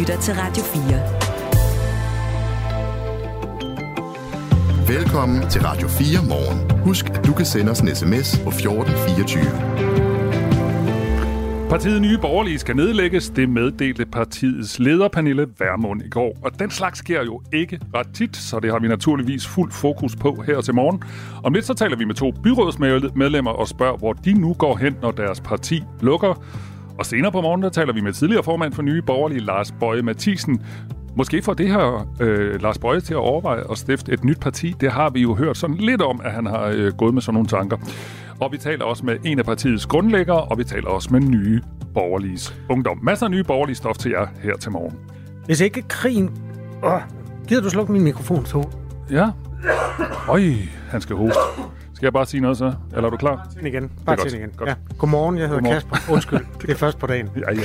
lytter til Radio 4. Velkommen til Radio 4 morgen. Husk, at du kan sende os en sms på 1424. Partiet Nye Borgerlige skal nedlægges. Det meddelte partiets leder, Pernille Værmund, i går. Og den slags sker jo ikke ret tit, så det har vi naturligvis fuld fokus på her til morgen. Om lidt så taler vi med to byrådsmedlemmer og spørger, hvor de nu går hen, når deres parti lukker. Og senere på morgen, der taler vi med tidligere formand for Nye Borgerlige, Lars Bøje Mathisen. Måske får det her øh, Lars Bøje til at overveje at stifte et nyt parti. Det har vi jo hørt sådan lidt om, at han har øh, gået med sådan nogle tanker. Og vi taler også med en af partiets grundlæggere, og vi taler også med nye borgerlige ungdom. Masser af nye borgerlige stof til jer her til morgen. Hvis ikke krigen... Åh, gider du slukke min mikrofon, så? Ja. Øj, han skal hoste. Skal jeg bare sige noget så? Eller er du klar? Til igen. Bare til igen. Godt. Ja. Godmorgen, jeg hedder Godmorgen. Kasper. Undskyld, det er først på dagen. Ja, ja.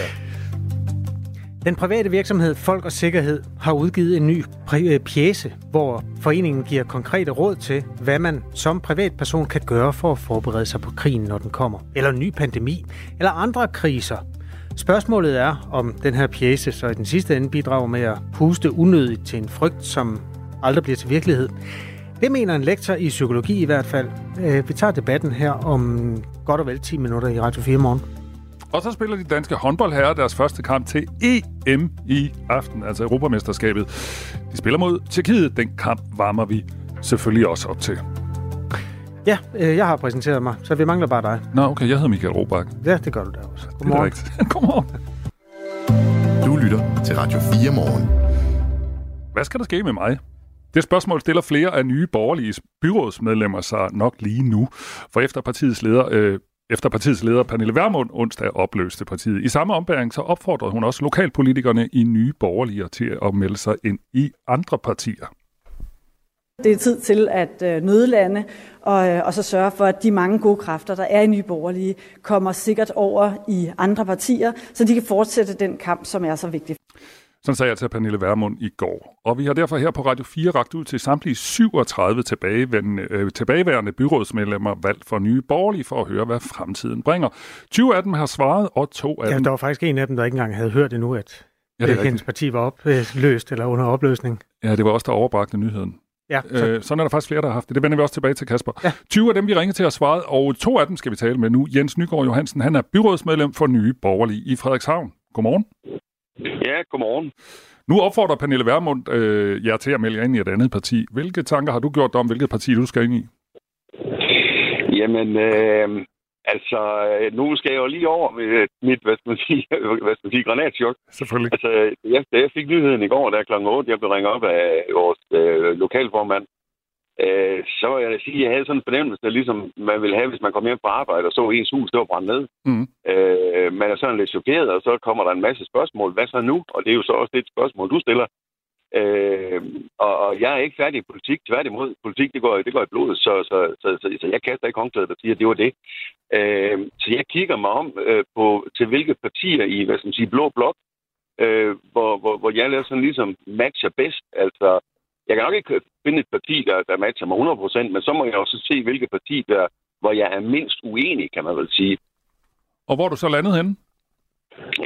Den private virksomhed Folk og Sikkerhed har udgivet en ny øh, pjæse, hvor foreningen giver konkrete råd til, hvad man som privatperson kan gøre for at forberede sig på krigen, når den kommer. Eller en ny pandemi, eller andre kriser. Spørgsmålet er, om den her pjæse så i den sidste ende bidrager med at puste unødigt til en frygt, som aldrig bliver til virkelighed. Det mener en lektor i psykologi i hvert fald. Øh, vi tager debatten her om godt og vel 10 minutter i Radio 4 morgen. Og så spiller de danske håndboldherrer deres første kamp til EM i aften, altså Europamesterskabet. De spiller mod Tjekkiet. Den kamp varmer vi selvfølgelig også op til. Ja, øh, jeg har præsenteret mig, så vi mangler bare dig. Nå, okay, jeg hedder Michael Robach. Ja, det gør du da også. Godmorgen. Det er Godmorgen. Du lytter til Radio 4 morgen. Hvad skal der ske med mig? Det spørgsmål stiller flere af nye borgerlige byrådsmedlemmer sig nok lige nu. For efter partiets leder øh, efter partiets leder Pernille Vermund onsdag opløste partiet. I samme ombæring så opfordrede hun også lokalpolitikerne i nye borgerlige til at melde sig ind i andre partier. Det er tid til at øh, nødlande og, øh, og så sørge for, at de mange gode kræfter, der er i Nye Borgerlige, kommer sikkert over i andre partier, så de kan fortsætte den kamp, som er så vigtig. Sådan sagde jeg til Pernille Vermund i går. Og vi har derfor her på Radio 4 ragt ud til samtlige 37 tilbageværende, øh, tilbageværende byrådsmedlemmer valgt for nye borgerlige for at høre, hvad fremtiden bringer. 20 af dem har svaret, og to af ja, dem... der var faktisk en af dem, der ikke engang havde hørt endnu, at ja, det hendes parti var opløst eller under opløsning. Ja, det var også der overbragte nyheden. Ja, så... øh, sådan er der faktisk flere, der har haft det. Det vender vi også tilbage til, Kasper. Ja. 20 af dem, vi ringer til, har svaret, og to af dem skal vi tale med nu. Jens Nygaard Johansen, han er byrådsmedlem for Nye Borgerlige i Frederikshavn. Godmorgen. Ja, godmorgen. Nu opfordrer Pernille Vermund øh, jer til at melde jer ind i et andet parti. Hvilke tanker har du gjort dig om, hvilket parti du skal ind i? Jamen, øh, altså, nu skal jeg jo lige over med mit, hvad skal man sige, hvad skal man sige granatchok. Selvfølgelig. Altså, ja, da jeg fik nyheden i går, der kl. 8, jeg blev ringet op af vores øh, lokalformand, øh, så vil jeg da sige, at jeg havde sådan en fornemmelse, ligesom man ville have, hvis man kom hjem fra arbejde og så ens hus, det var brændt ned. Mm. Øh, man er sådan lidt chokeret, og så kommer der en masse spørgsmål. Hvad så nu? Og det er jo så også det spørgsmål, du stiller. Øh, og, og jeg er ikke færdig i politik. Tværtimod, politik det går, det går i blodet, så, så, så, så, så jeg kaster ikke håndklædet og siger, at det var det. Øh, så jeg kigger mig om øh, på, til hvilke partier i, hvad skal man sige, blå blok, øh, hvor, hvor, hvor jeg sådan ligesom matcher bedst. Altså, jeg kan nok ikke finde et parti, der, der matcher mig 100%, men så må jeg også se, hvilket parti, der, hvor jeg er mindst uenig, kan man vel sige. Og hvor er du så landet henne?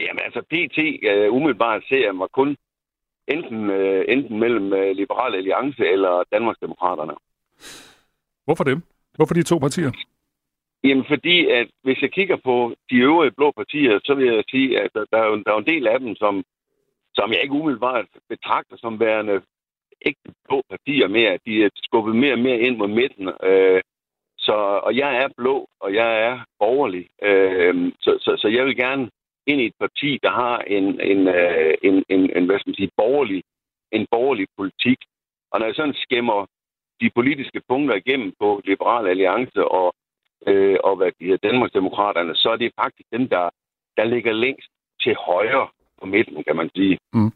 Jamen altså, PT uh, umiddelbart ser jeg mig kun enten, uh, enten mellem uh, Liberale Alliance eller Danmarksdemokraterne. Hvorfor dem? Hvorfor de to partier? Jamen fordi, at hvis jeg kigger på de øvrige blå partier, så vil jeg sige, at der, der, er, jo, der er en del af dem, som, som jeg ikke umiddelbart betragter som værende ikke blå partier mere. De er skubbet mere og mere ind mod midten. Øh, så, og jeg er blå, og jeg er borgerlig. Øh, så, så, så jeg vil gerne ind i et parti, der har en, en, øh, en, en, en hvad skal man sige, borgerlig, en borgerlig politik. Og når jeg sådan skæmmer de politiske punkter igennem på Liberal Alliance og, øh, og hvad de hedder, Danmarksdemokraterne, så er det faktisk dem, der, der ligger længst til højre på midten, kan man sige. Mm.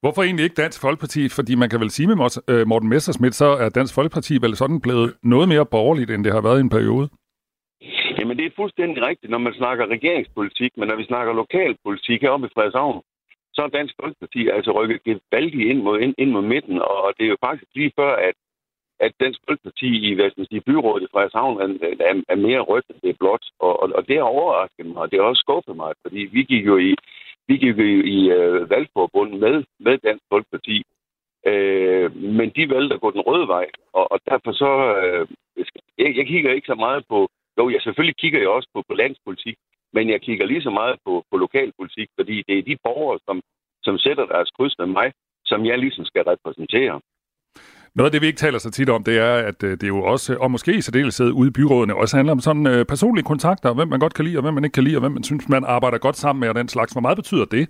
Hvorfor egentlig ikke Dansk Folkeparti? Fordi man kan vel sige med øh, Morten Messersmith, så er Dansk Folkeparti vel sådan blevet noget mere borgerligt, end det har været i en periode? Jamen, det er fuldstændig rigtigt, når man snakker regeringspolitik, men når vi snakker lokalpolitik heroppe i Frederikshavn, så er Dansk Folkeparti altså rykket gevaldigt ind mod, ind, ind mod midten, og det er jo faktisk lige før, at, at Dansk Folkeparti i hvad skal man sige, byrådet i Frederikshavn er, er, er mere rødt, end det er blåt, og, og, og det har overrasket mig, og det har også skuffet mig, fordi vi gik jo i vi gik i, øh, valgforbund med, med Dansk Folkeparti, øh, men de valgte at gå den røde vej, og, og derfor så... Øh, jeg, jeg kigger ikke så meget på... Jo, jeg selvfølgelig kigger jeg også på, på landspolitik, men jeg kigger lige så meget på, på lokalpolitik, fordi det er de borgere, som, som sætter deres kryds med mig, som jeg ligesom skal repræsentere. Noget af det, vi ikke taler så tit om, det er, at øh, det er jo også, og måske i særdeleshed ude i byrådene, også handler om sådan øh, personlige kontakter, hvem man godt kan lide, og hvem man ikke kan lide, og hvem man synes, man arbejder godt sammen med, og den slags. Hvor meget betyder det?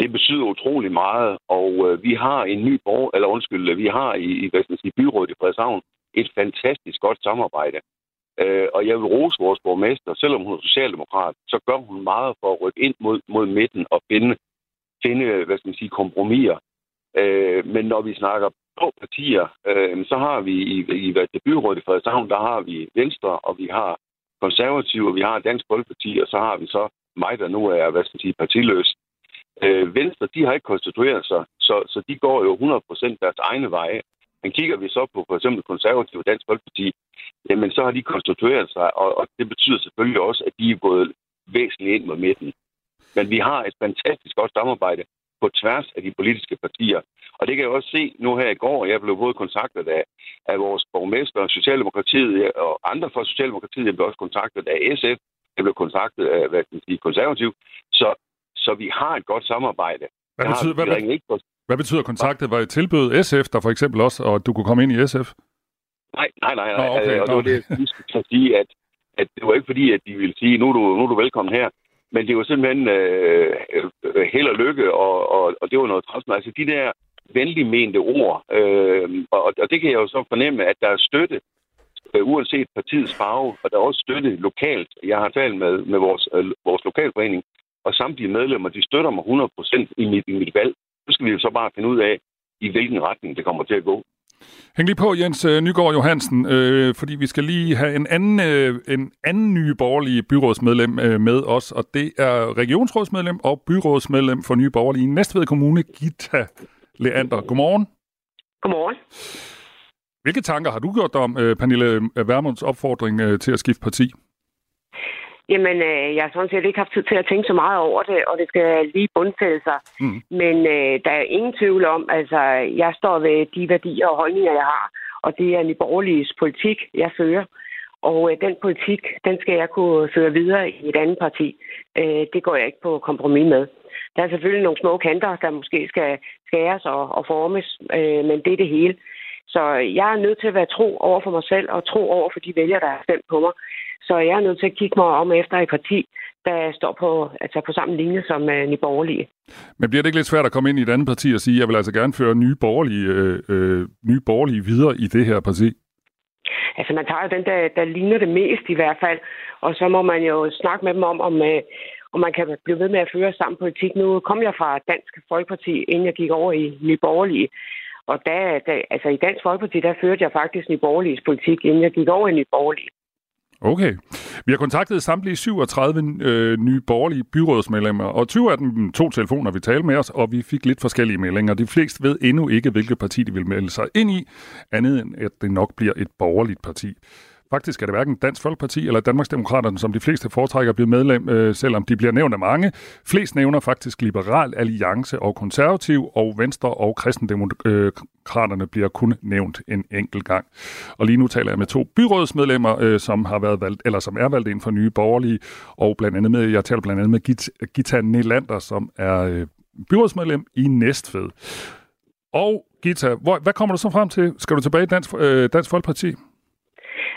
Det betyder utrolig meget, og øh, vi har en ny borg, eller undskyld, vi har i, i hvad skal sige, byrådet i Frederikshavn et fantastisk godt samarbejde. Øh, og jeg vil rose vores borgmester, selvom hun er socialdemokrat, så gør hun meget for at rykke ind mod, mod midten og finde, finde hvad skal man sige, kompromiser. Øh, men når vi snakker små partier, øh, så har vi i, i, i byrådet i Frederikshavn, der har vi Venstre, og vi har konservative, og vi har Dansk Folkeparti, og så har vi så mig, der nu er, hvad skal man sige, partiløs. Øh, Venstre, de har ikke konstitueret sig, så, så de går jo 100% deres egne veje. Men kigger vi så på for eksempel konservative Dansk Folkeparti, jamen så har de konstitueret sig, og, og det betyder selvfølgelig også, at de er gået væsentligt ind mod midten. Men vi har et fantastisk godt samarbejde på tværs af de politiske partier. Og det kan jeg også se nu her i går. Jeg blev både kontaktet af, af vores borgmester, Socialdemokratiet og andre fra Socialdemokratiet. Jeg blev også kontaktet af SF. Jeg blev kontaktet af hvad kan sige, konservativ. Så, så vi har et godt samarbejde. Hvad betyder, har, hvad, ikke på... hvad betyder kontaktet? Var det tilbud SF, der for eksempel også, og du kunne komme ind i SF? Nej, nej, nej. nej. Nå, okay, og det var det, jeg skulle sige, at, at det var ikke fordi, at de ville sige, nu er du, nu er du velkommen her. Men det var simpelthen øh, øh, held og lykke, og, og, og det var noget træls. Altså de der venlig mente ord, øh, og, og det kan jeg jo så fornemme, at der er støtte, øh, uanset partiets farve, og der er også støtte lokalt. Jeg har talt med, med vores, øh, vores lokalforening, og samtlige medlemmer, de støtter mig 100% i mit, i mit valg. Nu skal vi jo så bare finde ud af, i hvilken retning det kommer til at gå. Hæng lige på, Jens øh, Nygaard Johansen, øh, fordi vi skal lige have en anden, øh, en anden nye borgerlige byrådsmedlem øh, med os, og det er regionsrådsmedlem og byrådsmedlem for Nye Borgerlige i Næstved Kommune, Gita Leander. Godmorgen. Godmorgen. Hvilke tanker har du gjort dig om øh, Pernille Vermunds opfordring øh, til at skifte parti? Jamen, øh, jeg har sådan set ikke haft tid til at tænke så meget over det, og det skal lige bundsætte sig. Mm. Men øh, der er ingen tvivl om, altså, jeg står ved de værdier og holdninger, jeg har, og det er Borgerliges politik, jeg fører. Og øh, den politik, den skal jeg kunne føre videre i et andet parti. Øh, det går jeg ikke på kompromis med. Der er selvfølgelig nogle små kanter, der måske skal skæres og, og formes, øh, men det er det hele. Så jeg er nødt til at være tro over for mig selv og tro over for de vælgere, der har stemt på mig. Så jeg er nødt til at kigge mig om efter et parti, der står på, altså på samme linje som uh, Nye Borgerlige. Men bliver det ikke lidt svært at komme ind i et andet parti og sige, at jeg vil altså gerne føre nye borgerlige, øh, øh, nye borgerlige videre i det her parti? Altså man tager jo den, der, der ligner det mest i hvert fald, og så må man jo snakke med dem om, om, øh, om man kan blive ved med at føre samme politik. Nu kom jeg fra Dansk Folkeparti, inden jeg gik over i Nye Borgerlige. Og der, der, altså i Dansk Folkeparti, der førte jeg faktisk Nye Borgerliges politik, inden jeg gik over i Nye Borgerlige. Okay. Vi har kontaktet samtlige 37 øh, nye borgerlige byrådsmedlemmer, og 20 af dem to telefoner, vi talte med os, og vi fik lidt forskellige meldinger. De fleste ved endnu ikke, hvilket parti de vil melde sig ind i, andet end at det nok bliver et borgerligt parti. Faktisk er det hverken Dansk Folkeparti eller Danmarksdemokraterne, som de fleste foretrækker bliver medlem, øh, selvom de bliver nævnt af mange. Flest nævner faktisk Liberal Alliance og Konservativ, og Venstre og øh, demokraterne bliver kun nævnt en enkelt gang. Og lige nu taler jeg med to byrådsmedlemmer, øh, som har været valgt, eller som er valgt ind for nye borgerlige, og blandt andet med, jeg taler blandt andet med Gita, Gita Nelander, som er øh, byrådsmedlem i Næstved. Og Gita, hvor, hvad kommer du så frem til? Skal du tilbage i Dansk, øh, Dansk Folkeparti?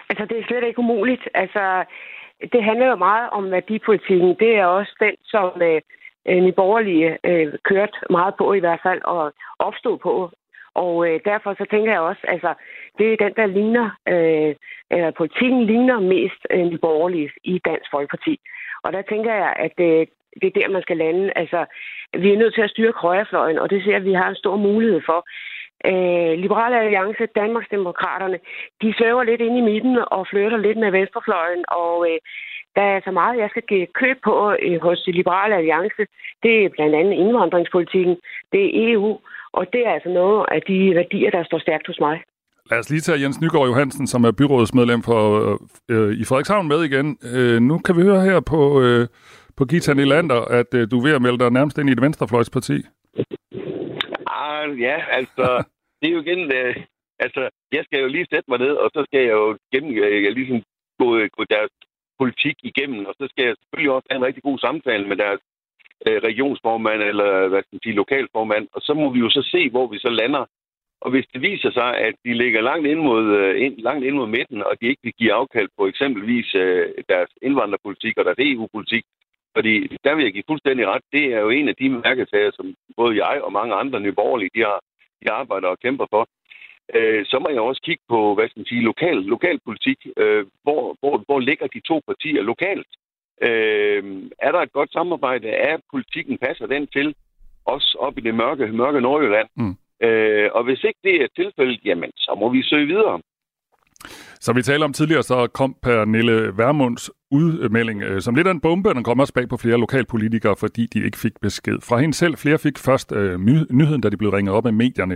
Altså, det er slet ikke umuligt. Altså, det handler jo meget om værdipolitikken. Det er også den, som øh, øh Nye Borgerlige øh, kørt meget på i hvert fald, og opstod på. Og øh, derfor så tænker jeg også, altså, det er den, der ligner, øh, eller politikken ligner mest øh, de Borgerlige i Dansk Folkeparti. Og der tænker jeg, at øh, det er der, man skal lande. Altså, vi er nødt til at styre højrefløjen, og det ser at vi har en stor mulighed for. Øh, Liberale Alliance, Danmarksdemokraterne, de svæver lidt ind i midten og flytter lidt med venstrefløjen, og øh, der er så meget, jeg skal give køb på øh, hos Liberale Alliance. Det er blandt andet indvandringspolitikken, det er EU, og det er altså noget af de værdier, der står stærkt hos mig. Lad os lige tage Jens Nygaard Johansen, som er byrådsmedlem for, øh, i Frederikshavn med igen. Øh, nu kan vi høre her på, øh, på Gita Nylander, at øh, du er ved at melde dig nærmest ind i et venstrefløjsparti? Ah, ja, altså, det er jo igen... Øh, altså, jeg skal jo lige sætte mig ned, og så skal jeg jo gennem, øh, ligesom gå, gå deres politik igennem, og så skal jeg selvfølgelig også have en rigtig god samtale med deres øh, regionsformand eller hvad skal man sige, lokalformand, og så må vi jo så se, hvor vi så lander. Og hvis det viser sig, at de ligger langt ind mod, øh, ind, langt ind mod midten, og de ikke vil give afkald på eksempelvis øh, deres indvandrerpolitik og deres EU-politik, fordi der vil jeg give fuldstændig ret, det er jo en af de mærkesager, som både jeg og mange andre nyborgerlige, de har de arbejder og kæmper for. Øh, så må jeg også kigge på, hvad skal man sige, lokal, lokalpolitik. Øh, hvor, hvor, hvor ligger de to partier lokalt? Øh, er der et godt samarbejde? Er politikken, passer den til os op i det mørke, mørke Nordjylland? Mm. Øh, og hvis ikke det er tilfældet, jamen, så må vi søge videre. Som vi talte om tidligere, så kom Pernille Værmunds udmelding øh, som lidt af en bombe. og Den kom også bag på flere lokalpolitikere, fordi de ikke fik besked fra hende selv. Flere fik først øh, nyheden, da de blev ringet op af medierne.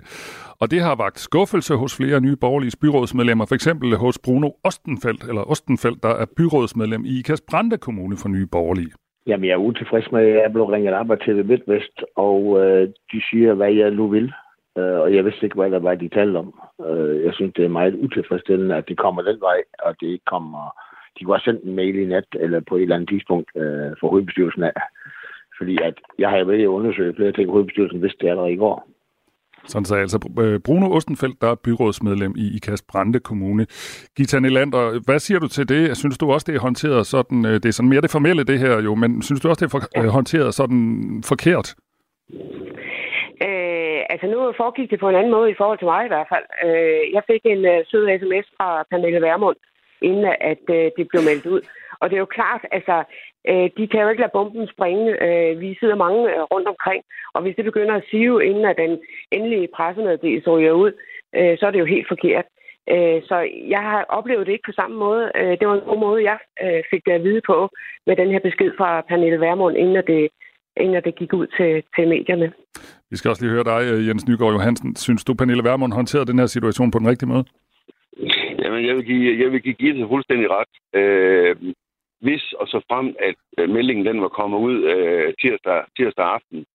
Og det har vagt skuffelse hos flere nye borgerlige byrådsmedlemmer. For eksempel hos Bruno Ostenfeldt, eller Ostenfeldt, der er byrådsmedlem i Ikast Brande Kommune for nye borgerlige. Jamen, jeg er utilfreds med, at jeg blev ringet op af TV MidtVest, og øh, de siger, hvad jeg nu vil. Øh, og jeg vidste ikke, hvad der var, de talte om. Øh, jeg synes, det er meget utilfredsstillende, at det kommer den vej, og det ikke kommer... De kunne have sendt en mail i nat, eller på et eller andet tidspunkt øh, for hovedbestyrelsen af. Fordi at jeg har jo at undersøge flere ting, hovedbestyrelsen vidste det allerede i går. Sådan sagde altså øh, Bruno Ostenfeldt, der er byrådsmedlem i Ikast Brande Kommune. Gita Nylander, hvad siger du til det? Synes du også, det er håndteret sådan, øh, det er sådan mere det formelle det her jo, men synes du også, det er for, håndteret sådan forkert? Altså nu foregik det på en anden måde i forhold til mig i hvert fald. Øh, jeg fik en øh, sød sms fra Pernille Vermund, inden at øh, det blev meldt ud. Og det er jo klart, altså, øh, de kan jo ikke lade bomben springe. Øh, vi sidder mange øh, rundt omkring, og hvis det begynder at sive, inden at den endelige pressemeddelelse ryger ud, øh, så er det jo helt forkert. Øh, så jeg har oplevet det ikke på samme måde. Øh, det var en god måde, jeg øh, fik det at vide på med den her besked fra Pernille Vermund, inden at det, inden at det gik ud til, til medierne. Vi skal også lige høre dig, øh, Jens Nygaard Johansen. Synes du, Pernille Vermund håndterede den her situation på den rigtige måde? Jamen, jeg vil give, jeg vil give Gitte fuldstændig ret. Øh, hvis og så frem, at øh, meldingen den var kommet ud øh, tirsdag, tirsdag aften,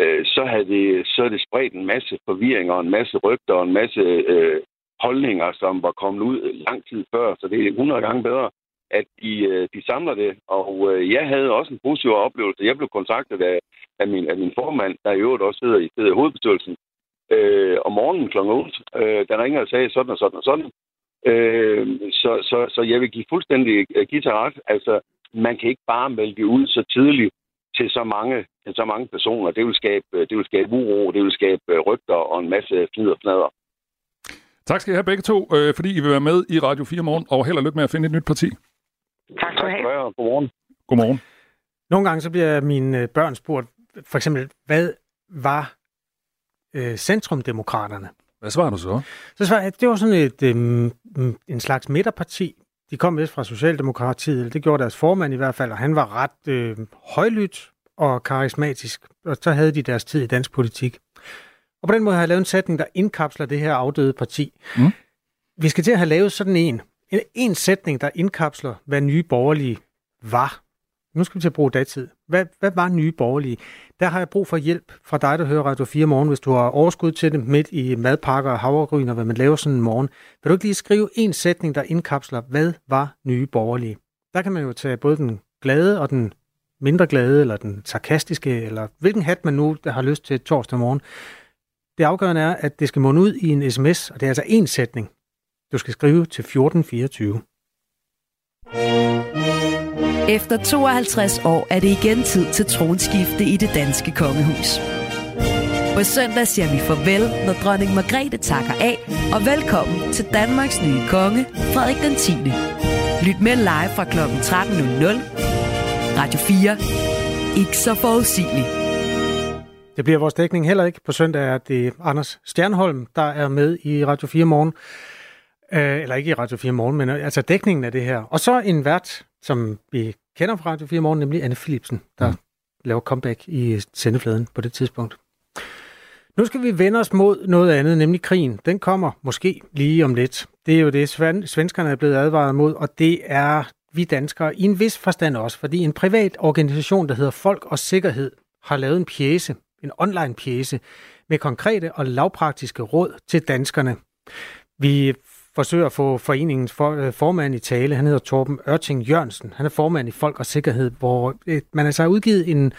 øh, så, havde det, så havde det spredt en masse forvirring og en masse rygter og en masse øh, holdninger, som var kommet ud lang tid før. Så det er 100 gange bedre, at de, øh, de samler det. Og øh, jeg havde også en positiv oplevelse. Jeg blev kontaktet af, af, min, af min formand, der i øvrigt også sidder i, sidder i hovedbestyrelsen, øh, om morgenen kl. 8, øh, der ringer og sagde sådan og sådan og sådan. Øh, så, så, så jeg vil give fuldstændig give til ret. Altså, man kan ikke bare melde ud så tidligt til så mange, til så mange personer. Det vil skabe, det vil skabe uro, det vil skabe rygter og en masse fnid og fnader. Tak skal I have begge to, øh, fordi I vil være med i Radio 4 morgen, og held og lykke med at finde et nyt parti. Tak skal du have. Godmorgen. Godmorgen. Nogle gange så bliver mine børn spurgt, for eksempel, hvad var øh, centrumdemokraterne? Hvad svarer du så? Så svarer jeg, det var sådan et, øh, en slags midterparti. De kom vist fra Socialdemokratiet, eller det gjorde deres formand i hvert fald, og han var ret øh, højlydt og karismatisk, og så havde de deres tid i dansk politik. Og på den måde har jeg lavet en sætning, der indkapsler det her afdøde parti. Mm. Vi skal til at have lavet sådan en. En, en sætning, der indkapsler, hvad nye borgerlige var. Nu skal vi til at bruge datid. Hvad, hvad var nye borgerlige? Der har jeg brug for hjælp fra dig, der hører Radio 4 morgen, hvis du har overskud til det midt i madpakker og havregryn og hvad man laver sådan en morgen. Vil du ikke lige skrive en sætning, der indkapsler, hvad var nye borgerlige? Der kan man jo tage både den glade og den mindre glade, eller den sarkastiske, eller hvilken hat man nu der har lyst til torsdag morgen. Det afgørende er, at det skal munde ud i en sms, og det er altså en sætning. Du skal skrive til 1424. Efter 52 år er det igen tid til tronskifte i det danske kongehus. På søndag siger vi farvel, når dronning Margrethe takker af, og velkommen til Danmarks nye konge, Frederik den 10. Lyt med live fra kl. 13.00. Radio 4. Ikke så forudsigeligt. Det bliver vores dækning heller ikke. På søndag er det Anders Stjernholm, der er med i Radio 4 morgen. Øh, eller ikke i Radio 4 morgen, men altså dækningen af det her. Og så en vært, som vi kender fra Radio 4 morgen, nemlig Anne Philipsen, der mm. laver comeback i sendefladen på det tidspunkt. Nu skal vi vende os mod noget andet, nemlig krigen. Den kommer måske lige om lidt. Det er jo det, svenskerne er blevet advaret mod, og det er vi danskere i en vis forstand også, fordi en privat organisation, der hedder Folk og Sikkerhed, har lavet en pjæse, en online pjæse, med konkrete og lavpraktiske råd til danskerne. Vi forsøger at få foreningens for, øh, formand i tale. Han hedder Torben Ørting Jørgensen. Han er formand i Folk og Sikkerhed, hvor øh, man altså har udgivet en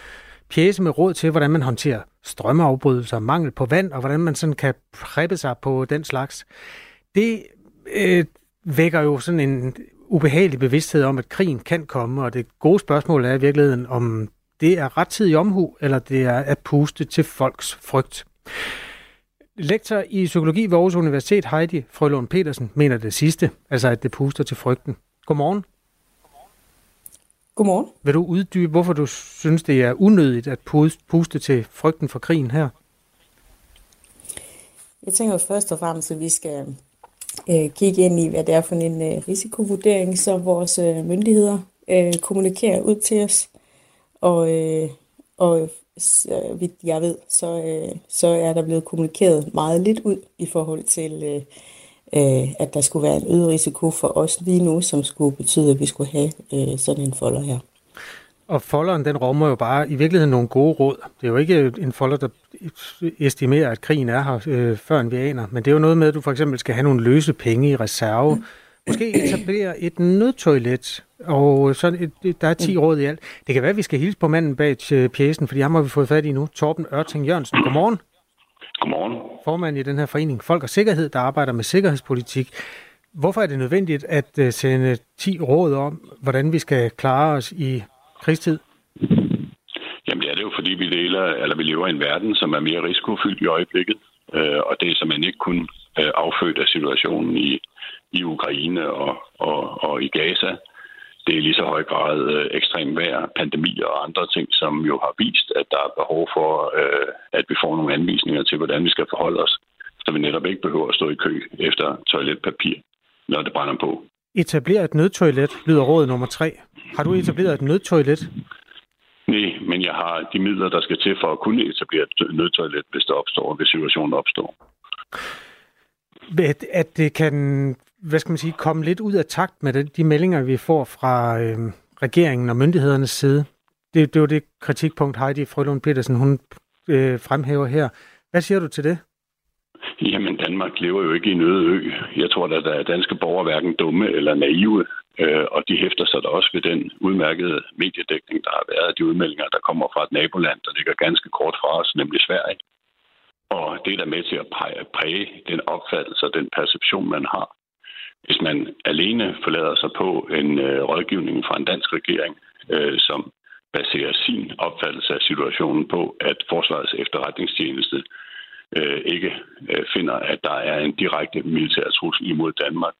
pjæse med råd til, hvordan man håndterer strømmeafbrydelser, mangel på vand, og hvordan man sådan kan præppe sig på den slags. Det øh, vækker jo sådan en ubehagelig bevidsthed om, at krigen kan komme, og det gode spørgsmål er i virkeligheden, om det er rettidig omhu, eller det er at puste til folks frygt. Lektor i psykologi ved Aarhus Universitet, Heidi Frølund Petersen, mener det sidste, altså at det puster til frygten. Godmorgen. Godmorgen. Vil du uddybe, hvorfor du synes, det er unødigt at puste til frygten for krigen her? Jeg tænker jo først og fremmest, at vi skal øh, kigge ind i, hvad det er for en øh, risikovurdering, som vores øh, myndigheder øh, kommunikerer ud til os. Og, øh, og så vidt jeg ved, så, øh, så er der blevet kommunikeret meget lidt ud i forhold til, øh, øh, at der skulle være en øget risiko for os lige nu, som skulle betyde, at vi skulle have øh, sådan en folder her. Og folderen, den rummer jo bare i virkeligheden nogle gode råd. Det er jo ikke en folder, der estimerer, at krigen er her, øh, før vi aner. Men det er jo noget med, at du for eksempel skal have nogle løse penge i reserve. Måske etablere et nødtoilet, og så der er 10 råd i alt. Det kan være, at vi skal hilse på manden bag pjæsen, fordi ham har vi fået fat i nu. Torben Ørting Jørgensen, godmorgen. Godmorgen. Formand i den her forening Folk og Sikkerhed, der arbejder med sikkerhedspolitik. Hvorfor er det nødvendigt at øh, sende 10 råd om, hvordan vi skal klare os i krigstid? Jamen det er det jo, fordi vi, deler, eller vi lever i en verden, som er mere risikofyldt i øjeblikket. Øh, og det er simpelthen ikke kun øh, affødt af situationen i, i Ukraine og, og, og i Gaza. Det er i lige så høj grad øh, ekstrem vejr, pandemier og andre ting, som jo har vist, at der er behov for, øh, at vi får nogle anvisninger til, hvordan vi skal forholde os, så vi netop ikke behøver at stå i kø efter toiletpapir, når det brænder på. Etablere et nødtoilet, lyder råd nummer tre. Har du etableret et nødtoilet? Nej, men jeg har de midler, der skal til for at kunne etablere et nødtoilet, hvis det opstår, hvis situationen opstår. At det kan, hvad skal man sige, komme lidt ud af takt med de meldinger, vi får fra øh, regeringen og myndighedernes side. Det, det er jo det kritikpunkt, Heidi Frølund Petersen, hun øh, fremhæver her. Hvad siger du til det? Jamen, Danmark lever jo ikke i en øde ø. Jeg tror, at der er danske borgere hverken dumme eller naive, øh, og de hæfter sig da også ved den udmærkede mediedækning, der har været, de udmeldinger, der kommer fra et naboland, der ligger ganske kort fra os, nemlig Sverige. Og det er der med til at præge den opfattelse og den perception, man har. Hvis man alene forlader sig på en øh, rådgivning fra en dansk regering, øh, som baserer sin opfattelse af situationen på, at Forsvarets efterretningstjeneste øh, ikke øh, finder, at der er en direkte militær trussel imod Danmark,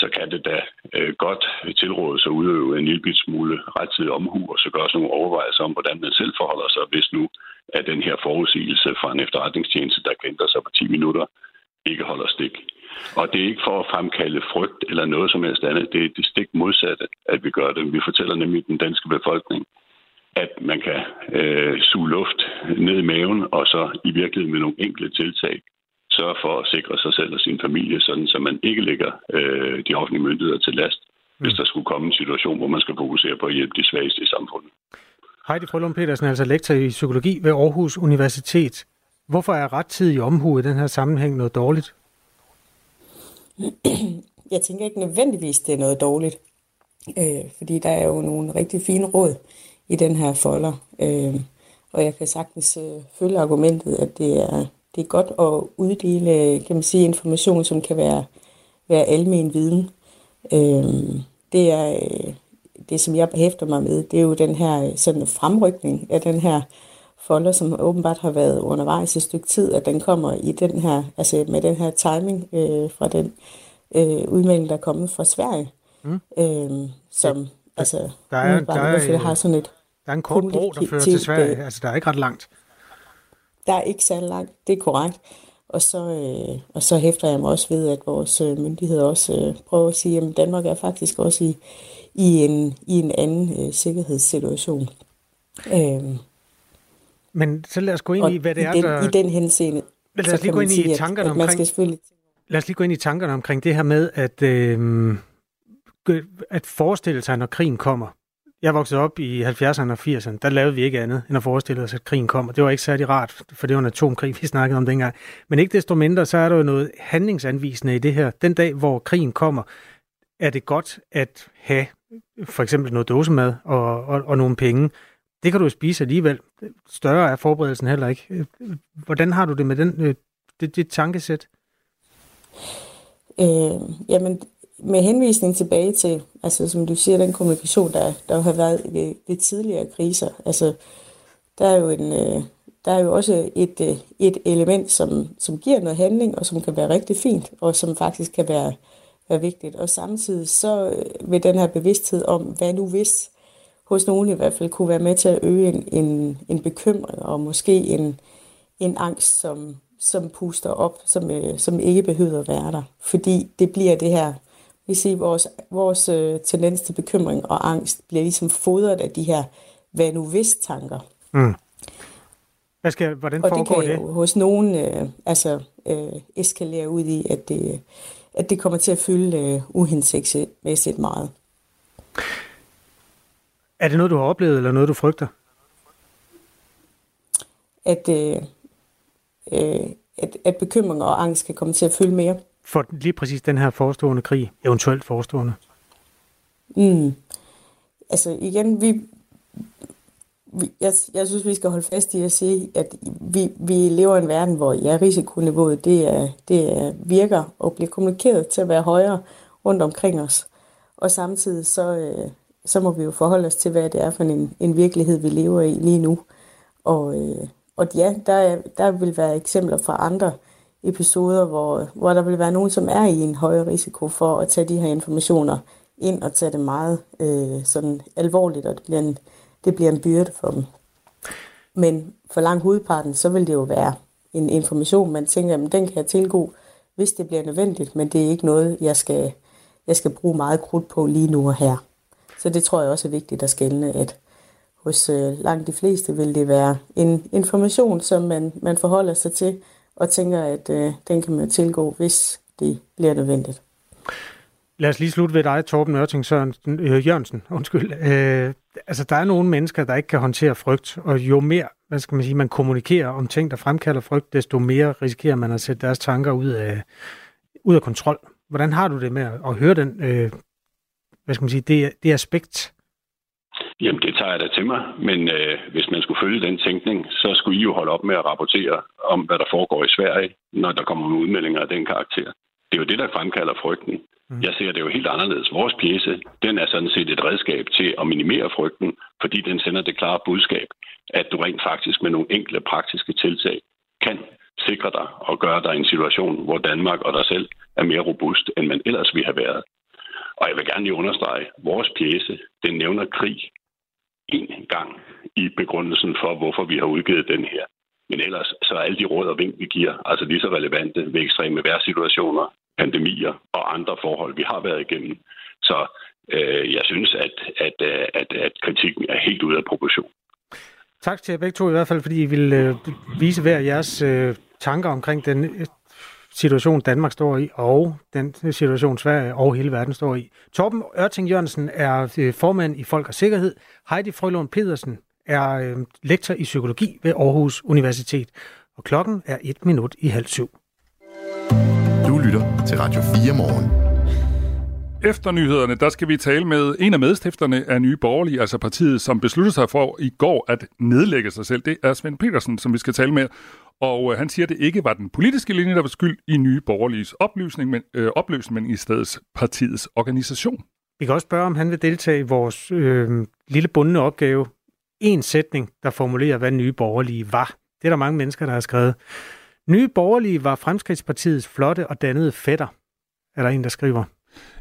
så kan det da øh, godt tilrådes at udøve en lille smule rettidig omhu, og så gøre sådan nogle overvejelser om, hvordan man selv forholder sig, hvis nu at den her forudsigelse fra en efterretningstjeneste, der kan sig på 10 minutter, ikke holder stik. Og det er ikke for at fremkalde frygt eller noget som helst andet. Det er det stik modsatte, at vi gør det. Vi fortæller nemlig den danske befolkning, at man kan øh, suge luft ned i maven, og så i virkeligheden med nogle enkle tiltag sørge for at sikre sig selv og sin familie, sådan så man ikke lægger øh, de offentlige myndigheder til last, mm. hvis der skulle komme en situation, hvor man skal fokusere på at hjælpe de svageste i samfundet. Heidi Frølund Petersen er altså lektor i psykologi ved Aarhus Universitet. Hvorfor er rettidig omhu i den her sammenhæng noget dårligt? Jeg tænker ikke nødvendigvis, det er noget dårligt. Øh, fordi der er jo nogle rigtig fine råd i den her folder. Øh, og jeg kan sagtens øh, følge argumentet, at det er, det er godt at uddele kan man sige, information, som kan være, være almen viden. Øh, det er øh, det, som jeg hæfter mig med, det er jo den her øh, sådan fremrykning af den her folder, som åbenbart har været undervejs et stykke tid, at den kommer i den her, altså med den her timing øh, fra den øh, udmelding, der er kommet fra Sverige. Mm. Øh, som, ja, altså, der er, der, er, har sådan et der er en kort bro, der fører til Sverige. Altså, der er ikke ret langt. Der er ikke særlig langt, det er korrekt. Og så, øh, og så hæfter jeg mig også ved, at vores øh, myndigheder også øh, prøver at sige, at Danmark er faktisk også i, i, en, i en anden øh, sikkerhedssituation. Øh, men så lad os gå ind i, hvad det er, den, der... I den henseende, lad os lige gå ind i tankerne at, at omkring... Skal selvfølgelig... Lad os lige gå ind i tankerne omkring det her med, at øh, at forestille sig, når krigen kommer. Jeg voksede op i 70'erne og 80'erne. Der lavede vi ikke andet, end at forestille os, at krigen kommer. Det var ikke særlig rart, for det var en atomkrig, vi snakkede om dengang. Men ikke desto mindre, så er der jo noget handlingsanvisende i det her. Den dag, hvor krigen kommer, er det godt at have for eksempel noget dåsemad og, og, og nogle penge. Det kan du spise alligevel. Større er forberedelsen heller ikke. Hvordan har du det med den, øh, det, det tankesæt? Øh, jamen, med henvisning tilbage til, altså som du siger, den kommunikation, der, der har været ved, ved tidligere kriser, altså der er jo en, øh, der er jo også et, øh, et element, som, som giver noget handling, og som kan være rigtig fint, og som faktisk kan være, være vigtigt. Og samtidig så øh, vil den her bevidsthed om, hvad nu hvis, hos nogen i hvert fald, kunne være med til at øge en, en, en bekymring, og måske en, en angst, som, som puster op, som, øh, som ikke behøver at være der. Fordi det bliver det her, vi siger, vores, vores øh, tendens til bekymring og angst bliver ligesom fodret af de her hvad nu hvis tanker. Mm. Hvad skal, hvordan og foregår det? kan det? hos nogen øh, altså, øh, eskalere ud i, at det, at det kommer til at fylde øh, uhensigtsmæssigt meget. Er det noget, du har oplevet, eller noget, du frygter? At, øh, øh, at, at bekymring og angst kan komme til at fylde mere. For lige præcis den her forestående krig, eventuelt forestående? Mm. Altså igen, vi, jeg, jeg synes, vi skal holde fast i at sige, at vi, vi lever i en verden, hvor ja, risikoniveauet det, er, det er, virker og bliver kommunikeret til at være højere rundt omkring os. Og samtidig så, øh, så må vi jo forholde os til, hvad det er for en, en virkelighed, vi lever i lige nu. Og, øh, og ja, der, der vil være eksempler fra andre episoder, hvor, hvor der vil være nogen, som er i en højere risiko for at tage de her informationer ind og tage det meget øh, sådan alvorligt, og det bliver, en, det bliver en byrde for dem. Men for langt hovedparten, så vil det jo være en information, man tænker, at den kan jeg tilgå, hvis det bliver nødvendigt, men det er ikke noget, jeg skal, jeg skal bruge meget krudt på lige nu og her. Så det tror jeg også er vigtigt at skælne, at hos øh, langt de fleste vil det være en information, som man, man forholder sig til, og tænker, at øh, den kan man tilgå, hvis det bliver nødvendigt. Lad os lige slutte ved dig, Torben Ørting Sørensen, øh, Jørgensen. Undskyld. Øh, altså, der er nogle mennesker, der ikke kan håndtere frygt, og jo mere hvad skal man sige, man kommunikerer om ting, der fremkalder frygt, desto mere risikerer man at sætte deres tanker ud af, ud af kontrol. Hvordan har du det med at høre den, øh, hvad skal man sige, det, det aspekt Jamen, det tager jeg da til mig. Men øh, hvis man skulle følge den tænkning, så skulle I jo holde op med at rapportere om, hvad der foregår i Sverige, når der kommer udmeldinger af den karakter. Det er jo det, der fremkalder frygten. Mm. Jeg ser det jo helt anderledes. Vores pjæse, den er sådan set et redskab til at minimere frygten, fordi den sender det klare budskab, at du rent faktisk med nogle enkle praktiske tiltag kan sikre dig og gøre dig en situation, hvor Danmark og dig selv er mere robust, end man ellers ville have været. Og jeg vil gerne lige understrege, at vores pjæse, den nævner krig en gang i begrundelsen for, hvorfor vi har udgivet den her. Men ellers så er alle de råd og vink, vi giver, altså lige så relevante ved ekstreme vejrsituationer, pandemier og andre forhold, vi har været igennem. Så øh, jeg synes, at, at, øh, at, at kritikken er helt ude af proportion. Tak til jer begge to i hvert fald, fordi I vil øh, vise hver jeres øh, tanker omkring den situation, Danmark står i, og den situation, Sverige og hele verden står i. Torben Ørting Jørgensen er øh, formand i Folk og Sikkerhed. Heidi Frølund Pedersen er øh, lektor i psykologi ved Aarhus Universitet. Og klokken er et minut i halv syv. Du lytter til Radio 4 morgen. Efter nyhederne, der skal vi tale med en af medstifterne af Nye Borgerlige, altså partiet, som besluttede sig for i går at nedlægge sig selv. Det er Svend Petersen, som vi skal tale med. Og øh, han siger, at det ikke var den politiske linje, der var skyld i Nye Borgerliges opløsning, men, øh, opløsning, men i stedet partiets organisation. Vi kan også spørge, om han vil deltage i vores øh, lille bundne opgave. En sætning, der formulerer, hvad Nye Borgerlige var. Det er der mange mennesker, der har skrevet. Nye Borgerlige var Fremskridspartiets flotte og dannede fætter, er der en, der skriver.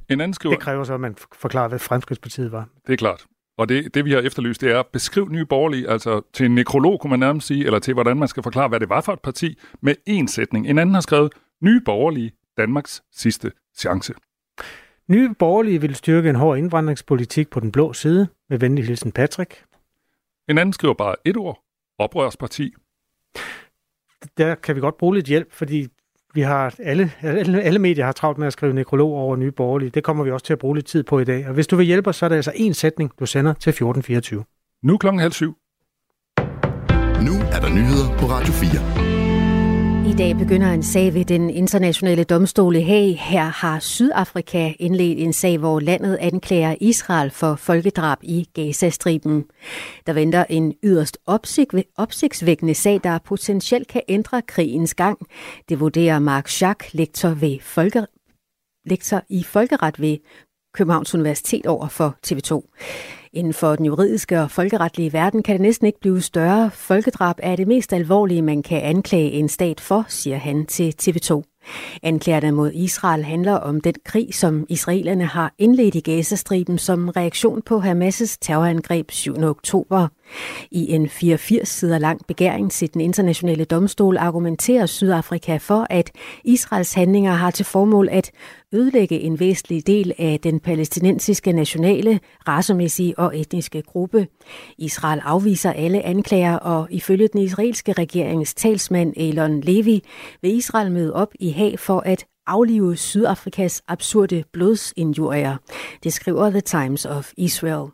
En anden skriver... Det kræver så, at man forklarer, hvad Fremskridspartiet var. Det er klart. Og det, det, vi har efterlyst, det er at beskrive nye borgerlige, altså til en nekrolog, kunne man nærmest sige, eller til, hvordan man skal forklare, hvad det var for et parti, med én sætning. En anden har skrevet, nye borgerlige, Danmarks sidste chance. Nye borgerlige vil styrke en hård indvandringspolitik på den blå side, med venlig hilsen Patrick. En anden skriver bare et ord, oprørsparti. Der kan vi godt bruge lidt hjælp, fordi vi har alle, alle, alle medier har travlt med at skrive nekrolog over nye borgerlige. Det kommer vi også til at bruge lidt tid på i dag. Og hvis du vil hjælpe os, så er det altså en sætning, du sender til 1424. Nu klokken halv syv. Nu er der nyheder på Radio 4. I dag begynder en sag ved den internationale domstol i Haag. Her har Sydafrika indledt en sag, hvor landet anklager Israel for folkedrab i Gazastriben. Der venter en yderst opsigtsvækkende sag, der potentielt kan ændre krigens gang. Det vurderer Mark Schack, lektor, ved folke, lektor i folkeret ved Københavns Universitet over for TV2. Inden for den juridiske og folkeretlige verden kan det næsten ikke blive større. Folkedrab er det mest alvorlige, man kan anklage en stat for, siger han til TV2. Anklagerne mod Israel handler om den krig, som israelerne har indledt i Gazastriben som reaktion på Hamas' terrorangreb 7. oktober. I en 84 sider lang begæring til den internationale domstol argumenterer Sydafrika for, at Israels handlinger har til formål at ødelægge en væsentlig del af den palæstinensiske nationale, racemæssige og etniske gruppe. Israel afviser alle anklager, og ifølge den israelske regerings talsmand Elon Levi vil Israel møde op i Haag for at aflive Sydafrikas absurde blodsinjurier. Det skriver The Times of Israel.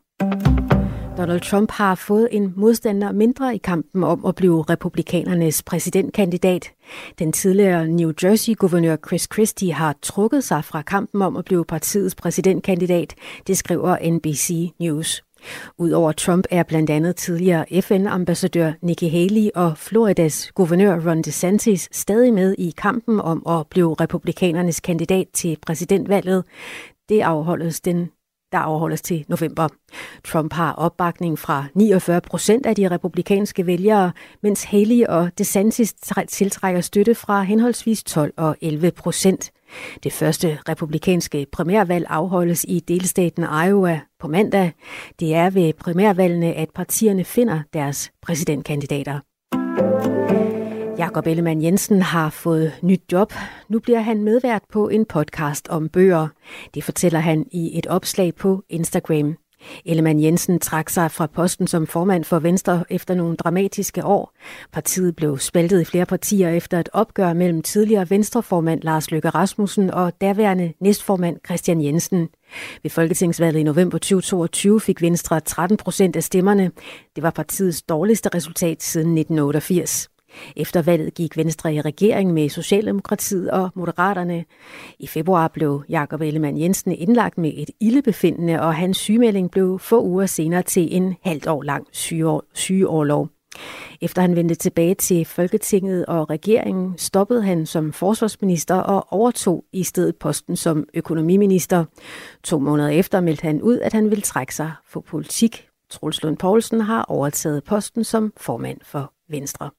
Donald Trump har fået en modstander mindre i kampen om at blive republikanernes præsidentkandidat. Den tidligere New Jersey-guvernør Chris Christie har trukket sig fra kampen om at blive partiets præsidentkandidat, det skriver NBC News. Udover Trump er blandt andet tidligere FN-ambassadør Nikki Haley og Floridas guvernør Ron DeSantis stadig med i kampen om at blive republikanernes kandidat til præsidentvalget. Det afholdes den der afholdes til november. Trump har opbakning fra 49 procent af de republikanske vælgere, mens Haley og DeSantis tiltrækker støtte fra henholdsvis 12 og 11 procent. Det første republikanske primærvalg afholdes i delstaten Iowa på mandag. Det er ved primærvalgene, at partierne finder deres præsidentkandidater. Jakob Ellemann Jensen har fået nyt job. Nu bliver han medvært på en podcast om bøger. Det fortæller han i et opslag på Instagram. Ellemann Jensen trak sig fra posten som formand for Venstre efter nogle dramatiske år. Partiet blev spaltet i flere partier efter et opgør mellem tidligere Venstreformand Lars Løkke Rasmussen og daværende næstformand Christian Jensen. Ved Folketingsvalget i november 2022 fik Venstre 13 procent af stemmerne. Det var partiets dårligste resultat siden 1988. Efter valget gik Venstre i regering med Socialdemokratiet og Moderaterne. I februar blev Jakob Ellemann Jensen indlagt med et ildebefindende, og hans sygemelding blev få uger senere til en halvt år lang sygeårlov. Efter han vendte tilbage til Folketinget og regeringen, stoppede han som forsvarsminister og overtog i stedet posten som økonomiminister. To måneder efter meldte han ud, at han ville trække sig for politik. Troels Lund Poulsen har overtaget posten som formand for Venstre.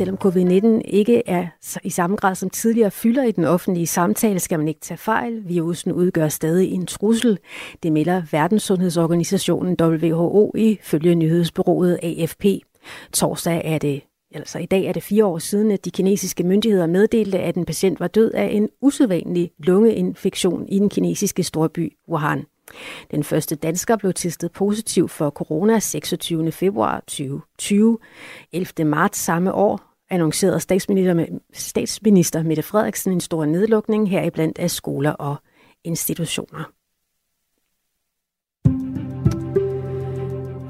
Selvom covid-19 ikke er i samme grad som tidligere fylder i den offentlige samtale, skal man ikke tage fejl. Virusen udgør stadig en trussel. Det melder Verdenssundhedsorganisationen WHO ifølge nyhedsbyrået AFP. Torsdag er det Altså i dag er det fire år siden, at de kinesiske myndigheder meddelte, at en patient var død af en usædvanlig lungeinfektion i den kinesiske storby Wuhan. Den første dansker blev testet positiv for corona 26. februar 2020. 11. marts samme år annoncerede statsminister, statsminister Mette Frederiksen en stor nedlukning heriblandt af skoler og institutioner.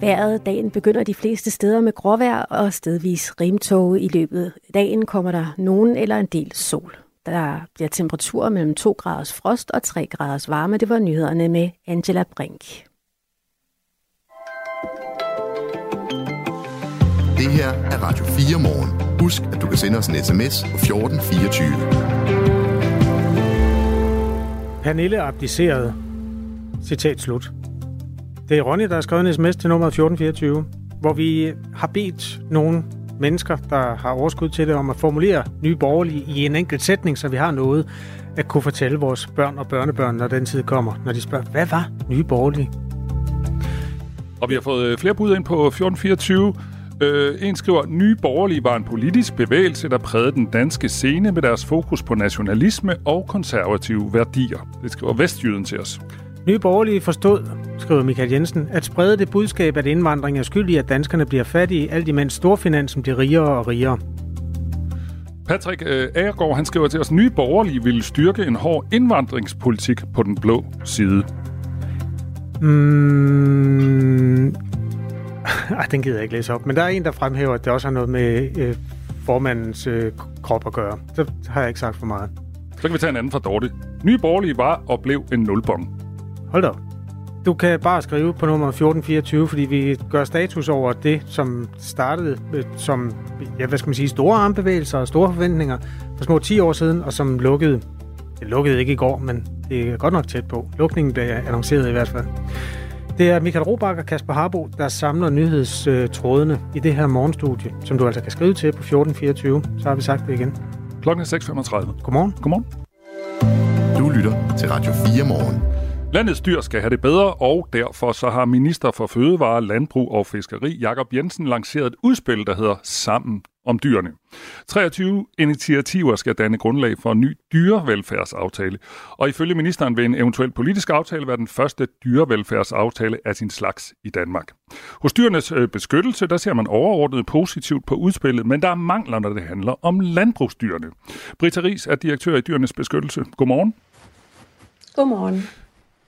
Vejret dagen begynder de fleste steder med gråvejr og stedvis rimtog. I løbet af dagen kommer der nogen eller en del sol. Der bliver temperaturer mellem 2 graders frost og 3 graders varme. Det var nyhederne med Angela Brink. Det her er Radio 4 morgen. Husk, at du kan sende os en sms på 1424. Pernille abdicerede. Citat slut. Det er Ronny, der har skrevet en sms til nummer 1424, hvor vi har bedt nogen mennesker, der har overskud til det, om at formulere nye borgerlige i en enkelt sætning, så vi har noget at kunne fortælle vores børn og børnebørn, når den tid kommer, når de spørger, hvad var nye borgerlige? Og vi har fået øh, flere bud ind på 1424. Øh, en skriver, Nye Borgerlige var en politisk bevægelse, der prægede den danske scene med deres fokus på nationalisme og konservative værdier. Det skriver Vestjyden til os. Nye Borgerlige forstod, skriver Michael Jensen, at sprede det budskab, at indvandring er skyld i, at danskerne bliver fattige, alt imens storfinansen bliver rigere og rigere. Patrick øh, Agergaard, han skriver til os, nye borgerlige vil styrke en hård indvandringspolitik på den blå side. Mm, ej, den gider jeg ikke læse op. Men der er en, der fremhæver, at det også har noget med øh, formandens øh, krop at gøre. Så har jeg ikke sagt for meget. Så kan vi tage en anden fra Dorte. Nye borgerlige var og blev en nulbong. Hold da op. Du kan bare skrive på nummer 1424, fordi vi gør status over det, som startede øh, som, ja, hvad skal man sige, store armbevægelser og store forventninger for små 10 år siden, og som lukkede, det lukkede ikke i går, men det er godt nok tæt på. Lukningen blev annonceret i hvert fald. Det er Michael Robach og Kasper Harbo, der samler nyhedstrådene i det her morgenstudie, som du altså kan skrive til på 1424. Så har vi sagt det igen. Klokken er 6.35. Godmorgen. Godmorgen. Du lytter til Radio 4 morgen. Landets dyr skal have det bedre, og derfor så har minister for Fødevare, Landbrug og Fiskeri, Jakob Jensen, lanceret et udspil, der hedder Sammen om dyrene. 23 initiativer skal danne grundlag for en ny dyrevelfærdsaftale, og ifølge ministeren vil en eventuel politisk aftale være den første dyrevelfærdsaftale af sin slags i Danmark. Hos dyrenes øh, beskyttelse, der ser man overordnet positivt på udspillet, men der er mangler, når det handler om landbrugsdyrene. Britta Ries er direktør i dyrenes beskyttelse. Godmorgen. Godmorgen.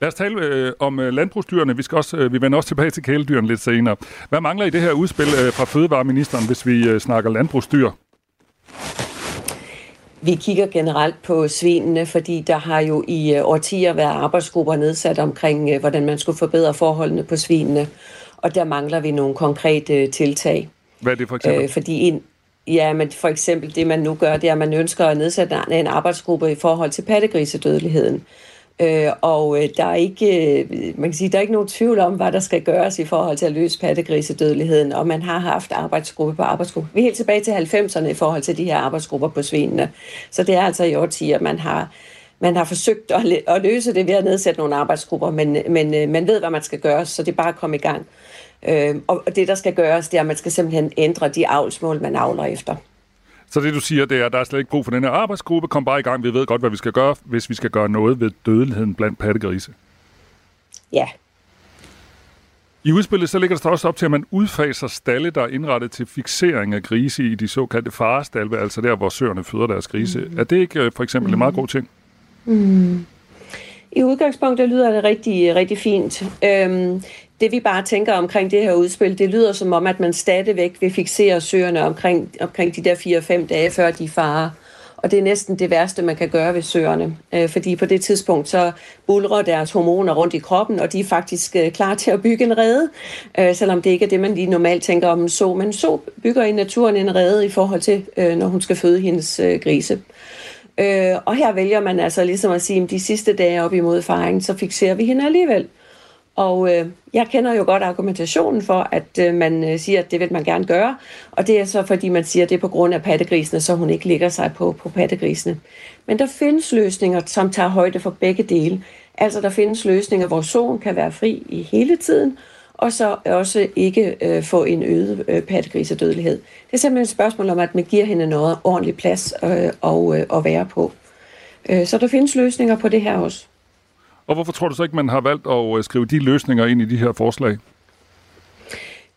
Lad os tale øh, om øh, landbrugsdyrene. Vi, skal også, øh, vi vender også tilbage til kæledyrene lidt senere. Hvad mangler i det her udspil øh, fra Fødevareministeren, hvis vi øh, snakker landbrugsdyr? Vi kigger generelt på svinene, fordi der har jo i øh, årtier været arbejdsgrupper nedsat omkring, øh, hvordan man skulle forbedre forholdene på svinene. Og der mangler vi nogle konkrete tiltag. Hvad er det for eksempel? Øh, fordi en, ja, men for eksempel det, man nu gør, det er, at man ønsker at nedsætte en arbejdsgruppe i forhold til pattegrisedødeligheden. Øh, og øh, der er ikke, øh, man kan sige, der er ikke nogen tvivl om, hvad der skal gøres i forhold til at løse pattegrisedødeligheden, og man har haft arbejdsgruppe på arbejdsgruppe. Vi er helt tilbage til 90'erne i forhold til de her arbejdsgrupper på svinene. Så det er altså i årtier, man har, man har forsøgt at, at løse det ved at nedsætte nogle arbejdsgrupper, men, men øh, man ved, hvad man skal gøre, så det er bare at komme i gang. Øh, og det, der skal gøres, det er, at man skal simpelthen ændre de avlsmål, man avler efter. Så det du siger, det er, at der er slet ikke brug for den her arbejdsgruppe. Kom bare i gang. Vi ved godt, hvad vi skal gøre, hvis vi skal gøre noget ved dødeligheden blandt pattegrise. Ja. I udspillet så ligger der også op til, at man udfaser stalle, der er indrettet til fixering af grise i de såkaldte farestalve, altså der, hvor søerne føder deres grise. Mm. Er det ikke øh, for eksempel mm. en meget god ting? Mm. I udgangspunktet lyder det rigtig, rigtig fint. Øhm, det vi bare tænker omkring det her udspil, det lyder som om, at man stadigvæk vil fixere søerne omkring, omkring de der 4-5 dage, før de farer. Og det er næsten det værste, man kan gøre ved søerne. Øh, fordi på det tidspunkt, så bulrer deres hormoner rundt i kroppen, og de er faktisk øh, klar til at bygge en rede. Øh, selvom det ikke er det, man lige normalt tænker om en så. Men så bygger i naturen en rede i forhold til, øh, når hun skal føde hendes øh, grise. Øh, og her vælger man altså ligesom at sige, at de sidste dage op imod faringen, så fixerer vi hende alligevel. Og øh, jeg kender jo godt argumentationen for, at øh, man øh, siger, at det vil man gerne gøre. Og det er så, fordi man siger, at det er på grund af pattegrisene, så hun ikke ligger sig på, på pattegrisene. Men der findes løsninger, som tager højde for begge dele. Altså der findes løsninger, hvor solen kan være fri i hele tiden, og så også ikke øh, få en øget øh, pattegrisedødelighed. Det er simpelthen et spørgsmål om, at man giver hende noget ordentlig plads øh, og, øh, at være på. Øh, så der findes løsninger på det her også. Og hvorfor tror du så ikke, man har valgt at øh, skrive de løsninger ind i de her forslag?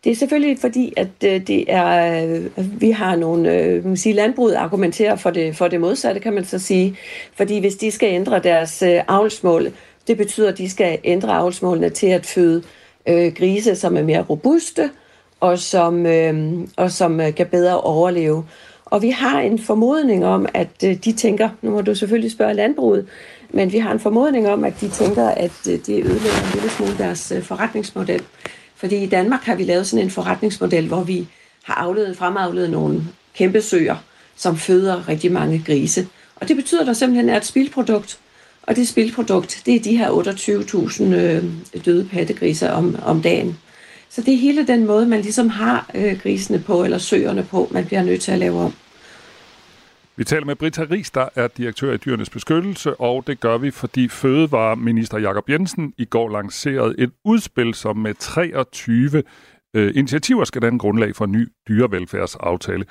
Det er selvfølgelig fordi, at øh, det er, øh, vi har nogle, man sige, landbruget argumenterer for det, for det modsatte, kan man så sige. Fordi hvis de skal ændre deres avlsmål, det betyder, at de skal ændre avlsmålene til at føde øh, grise, som er mere robuste, og som, øh, og som kan bedre overleve. Og vi har en formodning om, at de tænker, nu må du selvfølgelig spørge landbruget, men vi har en formodning om, at de tænker, at øh, det ødelægger en lille smule deres øh, forretningsmodel. Fordi i Danmark har vi lavet sådan en forretningsmodel, hvor vi har afledet, fremavledet nogle kæmpe søer, som føder rigtig mange grise. Og det betyder, at der simpelthen er et spildprodukt. Og det spildprodukt, det er de her 28.000 øh, døde pattegriser om, om dagen. Så det er hele den måde, man ligesom har øh, grisene på, eller søerne på, man bliver nødt til at lave om. Vi taler med Britta Ries, der er direktør i Dyrenes Beskyttelse, og det gør vi, fordi Fødevareminister Jakob Jensen i går lancerede et udspil, som med 23 øh, initiativer skal danne grundlag for en ny dyrevelfærdsaftale.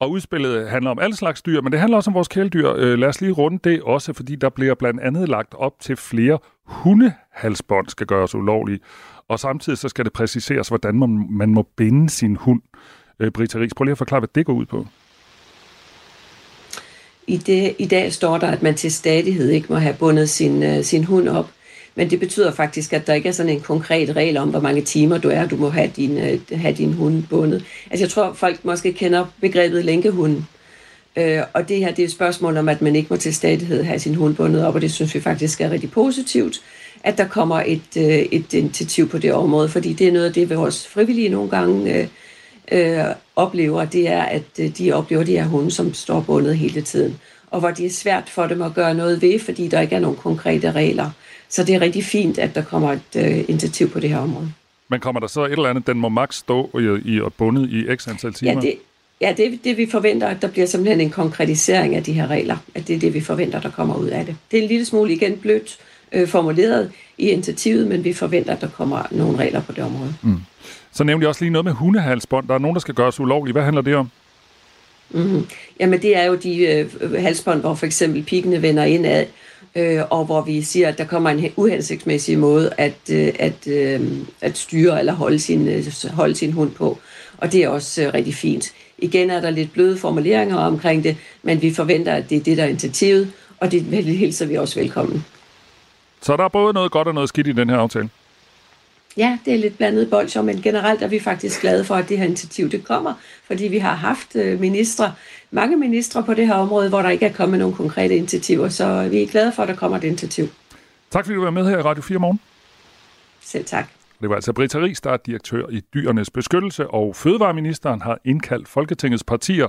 Og udspillet handler om alle slags dyr, men det handler også om vores kæledyr. Øh, lad os lige runde det også, fordi der bliver blandt andet lagt op til flere hundehalsbånd skal gøres ulovlige. Og samtidig så skal det præciseres, hvordan man, man må binde sin hund. Øh, Britta Ries, prøv lige at forklare, hvad det går ud på i, det, I dag står der, at man til stadighed ikke må have bundet sin, øh, sin hund op. Men det betyder faktisk, at der ikke er sådan en konkret regel om, hvor mange timer du er, du må have din, øh, have din hund bundet. Altså jeg tror, folk måske kender begrebet lænkehunden. Øh, og det her det er et spørgsmål om, at man ikke må til stadighed have sin hund bundet op, og det synes vi faktisk er rigtig positivt, at der kommer et, øh, et initiativ på det område, fordi det er noget af det, vores frivillige nogle gange øh, øh, oplever, det er, at øh, de oplever de her hunde, som står bundet hele tiden. Og hvor det er svært for dem at gøre noget ved, fordi der ikke er nogen konkrete regler. Så det er rigtig fint, at der kommer et øh, initiativ på det her område. Men kommer der så et eller andet, den må maks stå i, i og bundet i x antal timer? Ja, det, ja det, det vi forventer, at der bliver simpelthen en konkretisering af de her regler. At det er det, vi forventer, der kommer ud af det. Det er en lille smule igen blødt øh, formuleret i initiativet, men vi forventer, at der kommer nogle regler på det område. Mm. Så nævnte jeg også lige noget med hundehalsbånd. Der er nogen, der skal gøres ulovlige. Hvad handler det om? Mm-hmm. Jamen det er jo de øh, halsbånd, hvor for eksempel pikkene vender indad, øh, og hvor vi siger, at der kommer en uhensigtsmæssig måde at, øh, at, øh, at styre eller holde sin, øh, holde sin hund på. Og det er også øh, rigtig fint. Igen er der lidt bløde formuleringer omkring det, men vi forventer, at det er det, der er initiativet, og det hilser vi også velkommen. Så der er både noget godt og noget skidt i den her aftale? Ja, det er lidt blandet bolcher, men generelt er vi faktisk glade for, at det her initiativ det kommer, fordi vi har haft øh, ministre, mange ministre på det her område, hvor der ikke er kommet nogle konkrete initiativer, så vi er glade for, at der kommer et initiativ. Tak fordi du var med her i Radio 4 morgen. Selv tak. Det var altså Britta Ries, der er direktør i Dyrenes Beskyttelse, og Fødevareministeren har indkaldt Folketingets partier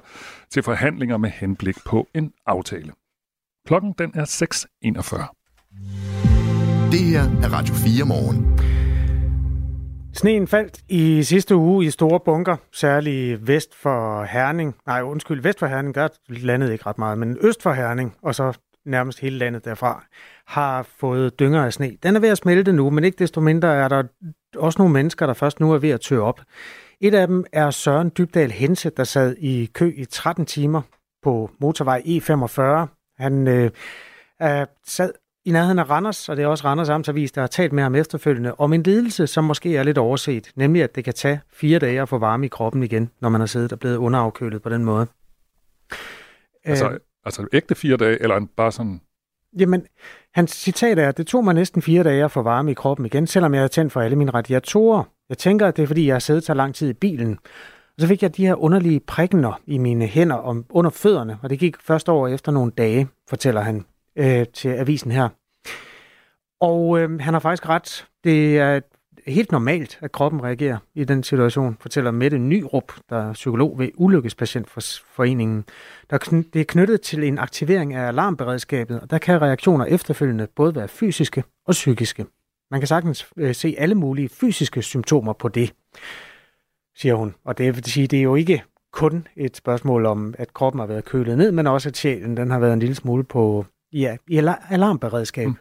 til forhandlinger med henblik på en aftale. Klokken den er 6.41. Det her er Radio 4 morgen. Sneen faldt i sidste uge i store bunker, særligt vest for Herning. Nej, undskyld, vest for Herning, der landede ikke ret meget, men øst for Herning, og så nærmest hele landet derfra, har fået dynger af sne. Den er ved at smelte nu, men ikke desto mindre er der også nogle mennesker, der først nu er ved at tø op. Et af dem er Søren Dybdal Hense, der sad i kø i 13 timer på motorvej E45. Han øh, sad i nærheden af Randers, og det er også Randers Amtsavis, der har talt med ham efterfølgende, om en lidelse, som måske er lidt overset, nemlig at det kan tage fire dage at få varme i kroppen igen, når man har siddet og blevet underafkølet på den måde. Altså, øh, altså ægte fire dage, eller bare sådan... Jamen, hans citat er, det tog mig næsten fire dage at få varme i kroppen igen, selvom jeg havde tændt for alle mine radiatorer. Jeg tænker, at det er, fordi jeg har siddet så lang tid i bilen. Og så fik jeg de her underlige prikkener i mine hænder om, under fødderne, og det gik først over efter nogle dage, fortæller han øh, til avisen her. Og øh, han har faktisk ret. Det er helt normalt, at kroppen reagerer i den situation, fortæller Mette Nyrup, der er psykolog ved Ulykkespatientforeningen. Der det er knyttet til en aktivering af alarmberedskabet, og der kan reaktioner efterfølgende både være fysiske og psykiske. Man kan sagtens øh, se alle mulige fysiske symptomer på det, siger hun. Og det vil sige, det er jo ikke kun et spørgsmål om, at kroppen har været kølet ned, men også at sjælen den har været en lille smule på ja, i alarmberedskab. Mm.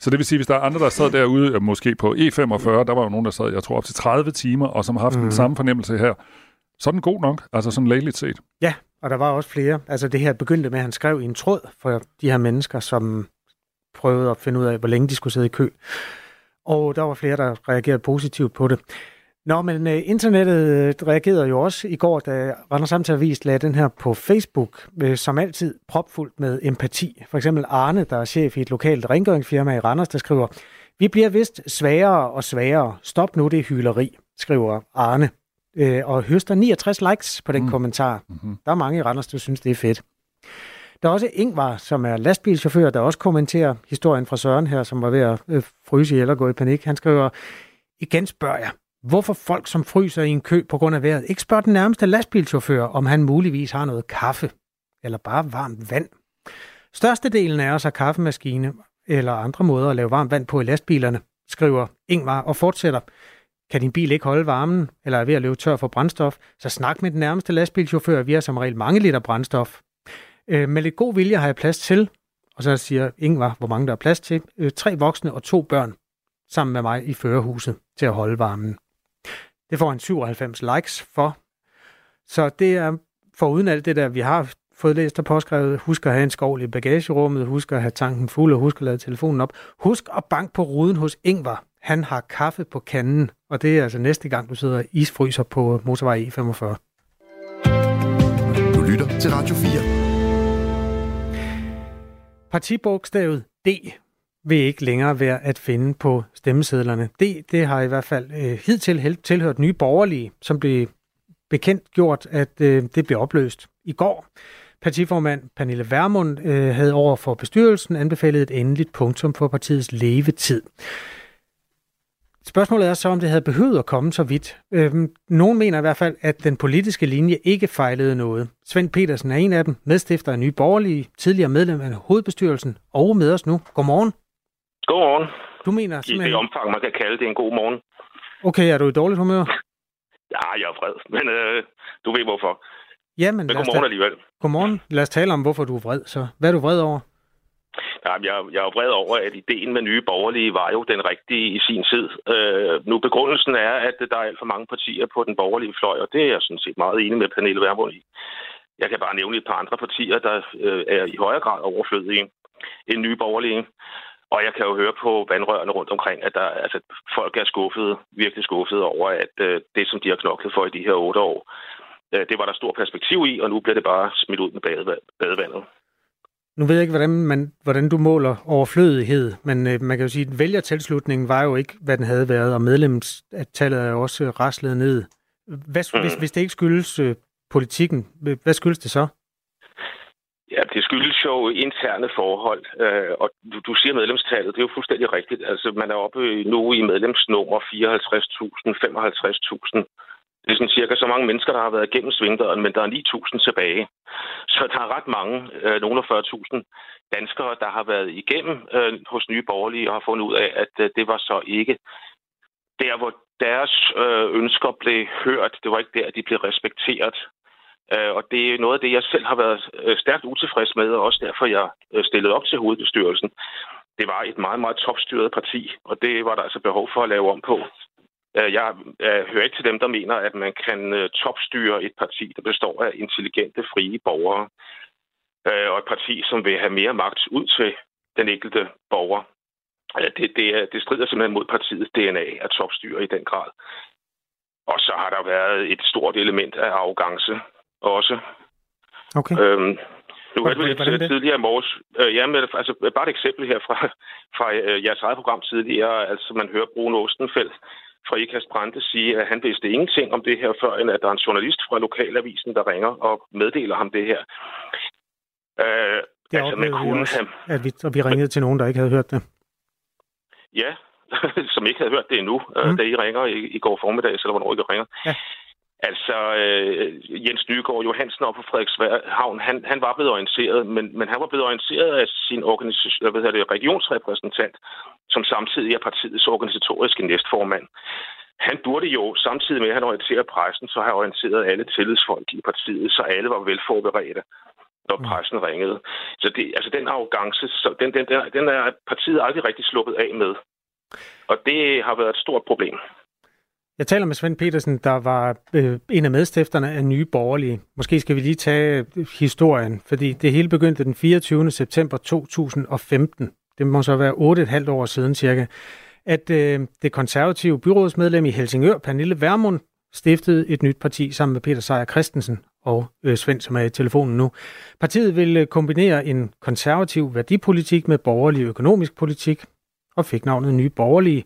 Så det vil sige, hvis der er andre, der sad derude, måske på E45, der var jo nogen, der sad, jeg tror, op til 30 timer, og som har haft mm. den mhm. samme fornemmelse her, så er den god nok, altså sådan lægeligt set. Ja, og der var også flere. Altså det her begyndte med, at han skrev i en tråd for de her mennesker, som prøvede at finde ud af, hvor længe de skulle sidde i kø. Og der var flere, der reagerede positivt på det. Nå, men uh, internettet øh, reagerede jo også i går, da Randers Samtavis lagde den her på Facebook, uh, som altid propfuldt med empati. For eksempel Arne, der er chef i et lokalt rengøringsfirma i Randers, der skriver, vi bliver vist svagere og svagere. Stop nu det hyleri, skriver Arne. Uh, og høster 69 likes på den mm. kommentar. Mm-hmm. Der er mange i Randers, der synes, det er fedt. Der er også Ingvar, som er lastbilchauffør, der også kommenterer historien fra Søren her, som var ved at øh, fryse ihjel og gå i panik. Han skriver, igen spørger jeg, Hvorfor folk, som fryser i en kø på grund af vejret, ikke spørger den nærmeste lastbilchauffør, om han muligvis har noget kaffe eller bare varmt vand. Størstedelen af os har kaffemaskine eller andre måder at lave varmt vand på i lastbilerne, skriver Ingvar og fortsætter. Kan din bil ikke holde varmen, eller er ved at løbe tør for brændstof, så snak med den nærmeste lastbilchauffør. Vi har som regel mange liter brændstof. Øh, med lidt god vilje har jeg plads til, og så siger Ingvar, hvor mange der er plads til, øh, tre voksne og to børn sammen med mig i førerhuset til at holde varmen. Det får han 97 likes for. Så det er for uden alt det der, vi har fået læst og påskrevet. Husk at have en skovl i bagagerummet. Husk at have tanken fuld, og husk at lade telefonen op. Husk at banke på ruden hos Ingvar. Han har kaffe på kanden, og det er altså næste gang, du sidder isfryser på motorvej E45. Du lytter til Radio 4. Partibogstavet D vil ikke længere være at finde på stemmesedlerne. Det, det har i hvert fald øh, hidtil tilhørt nye borgerlige, som blev bekendt gjort, at øh, det blev opløst i går. Partiformand Pernille Vermund øh, havde over for bestyrelsen anbefalet et endeligt punktum for partiets levetid. Spørgsmålet er så, om det havde behøvet at komme så vidt. Øhm, nogen mener i hvert fald, at den politiske linje ikke fejlede noget. Svend Petersen er en af dem, medstifter af Nye Borgerlige, tidligere medlem af hovedbestyrelsen og med os nu. Godmorgen. Godmorgen. Du mener simpelthen... I det omfang, man kan kalde det en god morgen. Okay, er du i dårligt humør? Ja, jeg er vred, men øh, du ved hvorfor. Jamen, men godmorgen alligevel. Godmorgen. Lad os tale om, hvorfor du er vred så. Hvad er du vred over? Ja, jeg, jeg er vred over, at ideen med nye borgerlige var jo den rigtige i sin tid. Øh, nu begrundelsen er, at der er alt for mange partier på den borgerlige fløj, og det er jeg sådan set meget enig med Pernille Vermund i. Jeg kan bare nævne et par andre partier, der øh, er i højere grad overflødige end nye borgerlige. Og jeg kan jo høre på vandrørene rundt omkring, at der, altså, folk er skuffede, virkelig skuffede over, at øh, det, som de har knoklet for i de her otte år, øh, det var der stor perspektiv i, og nu bliver det bare smidt ud med badevandet. Nu ved jeg ikke, hvordan, man, hvordan du måler overflødighed, men øh, man kan jo sige, at vælgertilslutningen var jo ikke, hvad den havde været, og medlemstallet er jo også raslet ned. Hvad, mm. hvis, hvis det ikke skyldes øh, politikken, hvad skyldes det så? Ja, det skyldes jo interne forhold, øh, og du, du siger medlemstallet, det er jo fuldstændig rigtigt. Altså, man er oppe nu i medlemsnummer 54.000, 55.000 det er sådan cirka så mange mennesker, der har været igennem svingdøren, men der er 9.000 tilbage. Så der er ret mange, øh, nogle af 40.000 danskere, der har været igennem øh, hos Nye Borgerlige og har fundet ud af, at øh, det var så ikke der, hvor deres øh, ønsker blev hørt. Det var ikke der, de blev respekteret. Øh, og det er noget af det, jeg selv har været øh, stærkt utilfreds med, og også derfor, jeg øh, stillede op til hovedbestyrelsen. Det var et meget, meget topstyret parti, og det var der altså behov for at lave om på. Øh, jeg hører ikke til dem, der mener, at man kan topstyre et parti, der består af intelligente, frie borgere. Øh, og et parti, som vil have mere magt ud til den enkelte borger. Det, det, det strider simpelthen mod partiets DNA at topstyre i den grad. Og så har der været et stort element af arrogance også. Okay. Øhm, nu hørte vi lidt tidligere i morges. Øh, ja, men, altså, bare et eksempel her fra, fra øh, jeres eget program tidligere. Altså, man hører Bruno Ostenfeldt fra Ikast Brande sige, at han vidste ingenting om det her, før end at der er en journalist fra lokalavisen, der ringer og meddeler ham det her. Øh, det altså, man kunne vi også, have... at vi, og vi ringede til nogen, der ikke havde hørt det. Ja, som ikke havde hørt det endnu, øh, mm. da I ringer i, i går formiddag, eller hvornår I ringer. Ja. Altså, øh, Jens Nygaard Johansen op på Frederikshavn, han, han var blevet orienteret, men, men han var blevet orienteret af sin organisation, hvad hedder det, regionsrepræsentant, som samtidig er partiets organisatoriske næstformand. Han burde jo, samtidig med at han orienterer pressen, så have orienteret alle tillidsfolk i partiet, så alle var velforberedte, når mm. pressen ringede. Så det, altså den arrogance, så den, den, den, den er partiet aldrig rigtig sluppet af med. Og det har været et stort problem. Jeg taler med Svend Petersen, der var øh, en af medstifterne af Nye Borgerlige. Måske skal vi lige tage øh, historien, fordi det hele begyndte den 24. september 2015. Det må så være 8,5 år siden cirka, at øh, det konservative byrådsmedlem i Helsingør, Pernille Vermund, stiftede et nyt parti sammen med Peter Sejer Christensen og øh, Svend, som er i telefonen nu. Partiet ville øh, kombinere en konservativ værdipolitik med borgerlig økonomisk politik og fik navnet Nye Borgerlige.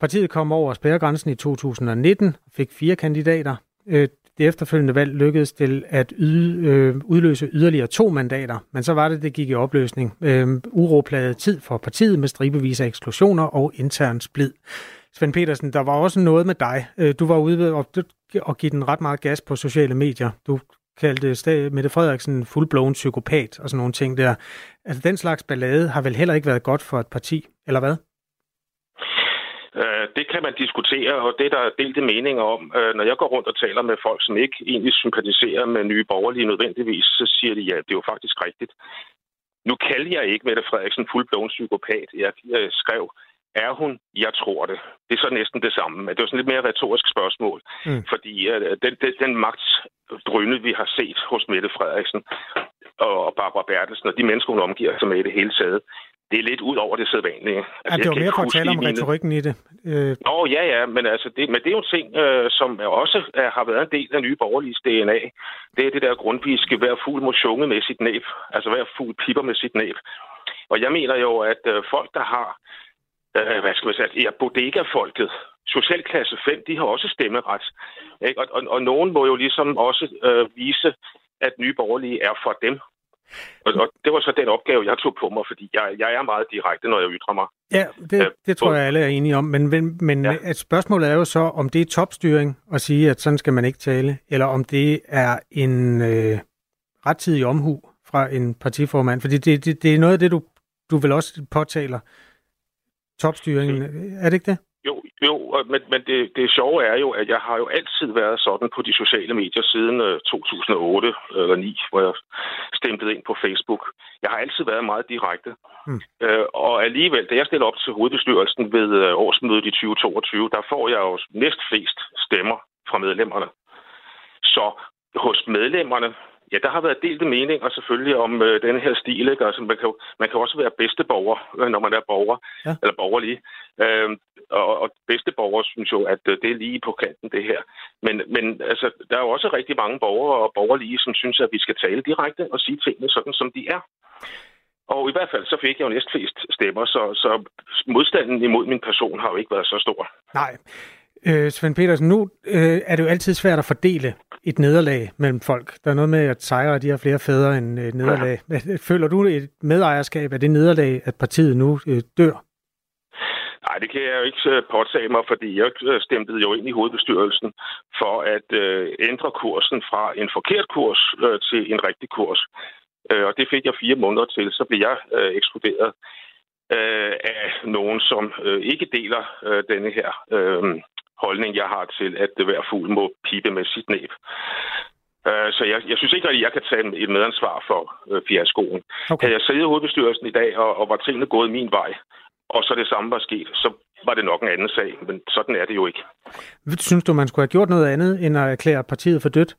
Partiet kom over spærregrænsen i 2019 og fik fire kandidater. Øh, det efterfølgende valg lykkedes til at yde, øh, udløse yderligere to mandater, men så var det, det gik i opløsning. Øh, uropladet tid for partiet med stribevis af eksklusioner og intern splid. Svend Petersen, der var også noget med dig. Øh, du var ude og, og give den ret meget gas på sociale medier. Du kaldte Mette Frederiksen fuldblåen psykopat og sådan nogle ting der. Altså den slags ballade har vel heller ikke været godt for et parti, eller hvad? Øh, det kan man diskutere, og det er der delte meninger om. Øh, når jeg går rundt og taler med folk, som ikke egentlig sympatiserer med nye borgerlige nødvendigvis, så siger de, ja, det er jo faktisk rigtigt. Nu kalder jeg ikke Mette Frederiksen fuldblåen psykopat. Jeg, skrev, er hun? Jeg tror det. Det er så næsten det samme, men det er sådan lidt mere retorisk spørgsmål. Mm. Fordi uh, den, den, den magtbrynde, vi har set hos Mette Frederiksen og Barbara Bertelsen og de mennesker, hun omgiver sig med i det hele taget, det er lidt ud over det sædvanlige. Altså, ja, det var mere for at tale om retorikken i det. Øh... Nå, ja, ja, men, altså det, men det er jo en ting, øh, som også er, har været en del af nye borgerlige DNA. Det er det der grundviske, hver fugl må sjunge med sit næb. Altså hver fugl pipper med sit næb. Og jeg mener jo, at øh, folk, der har, øh, hvad skal man sige, ja, bodega-folket, socialklasse 5, de har også stemmeret. Ikke? Og, og, og nogen må jo ligesom også øh, vise, at nye borgerlige er for dem. Og, og det var så den opgave, jeg tog på mig, fordi jeg, jeg er meget direkte, når jeg ytrer mig. Ja, det, det tror jeg, alle er enige om. Men, men, men ja. at spørgsmålet er jo så, om det er topstyring at sige, at sådan skal man ikke tale, eller om det er en øh, rettidig omhu fra en partiformand. Fordi det, det, det er noget af det, du, du vil også påtaler. Topstyringen, mm. er det ikke det? Jo, jo men, men det, det sjove er jo, at jeg har jo altid været sådan på de sociale medier siden uh, 2008 eller 9, hvor jeg stemte ind på Facebook. Jeg har altid været meget direkte. Mm. Uh, og alligevel, da jeg stiller op til hovedbestyrelsen ved uh, årsmødet i 2022, der får jeg jo næst flest stemmer fra medlemmerne. Så hos medlemmerne, Ja, der har været delte meninger selvfølgelig om øh, denne her stil. Ikke? Altså, man, kan, man kan også være bedste borger, øh, når man er borger, ja. eller borgerlige. Øh, og, og bedste borger synes jo, at øh, det er lige på kanten, det her. Men, men altså, der er jo også rigtig mange borgere og borgerlige, som synes, at vi skal tale direkte og sige tingene sådan, som de er. Og i hvert fald så fik jeg jo næstflest stemmer, så, så modstanden imod min person har jo ikke været så stor. Nej. Øh, Svend Petersen, nu øh, er det jo altid svært at fordele et nederlag mellem folk. Der er noget med, at sejre de har flere fædre end et nederlag. Ja. Føler du et medejerskab af det nederlag, at partiet nu øh, dør? Nej, det kan jeg jo ikke øh, påtage mig, fordi jeg øh, stemte jo ind i hovedbestyrelsen for at øh, ændre kursen fra en forkert kurs øh, til en rigtig kurs. Øh, og det fik jeg fire måneder til. Så blev jeg øh, ekskluderet øh, af nogen, som øh, ikke deler øh, denne her øh, holdning, jeg har til, at det hver fugl må pipe med sit næb. Uh, så jeg, jeg synes ikke, at jeg kan tage et medansvar for uh, fiaskoen. Okay. Havde jeg siddet i hovedbestyrelsen i dag, og, og var tingene gået min vej, og så det samme var sket, så var det nok en anden sag, men sådan er det jo ikke. Synes du, man skulle have gjort noget andet, end at erklære partiet for dødt?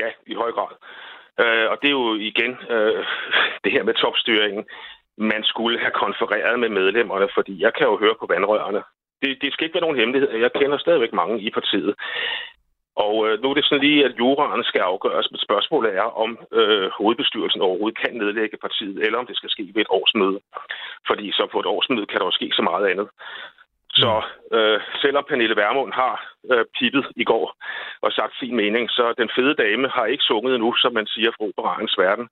Ja, i høj grad. Uh, og det er jo igen uh, det her med topstyringen. Man skulle have konfereret med medlemmerne, fordi jeg kan jo høre på vandrørene, det, det skal ikke være nogen hemmelighed. Jeg kender stadigvæk mange i partiet. Og øh, nu er det sådan lige, at juraen skal afgøres, men spørgsmålet er, om øh, hovedbestyrelsen overhovedet kan nedlægge partiet, eller om det skal ske ved et årsmøde. Fordi så på et årsmøde kan der jo ske så meget andet. Så øh, selvom Pernille Vermund har øh, pippet i går og sagt sin mening, så den fede dame har ikke sunget endnu, som man siger fra operaens verden.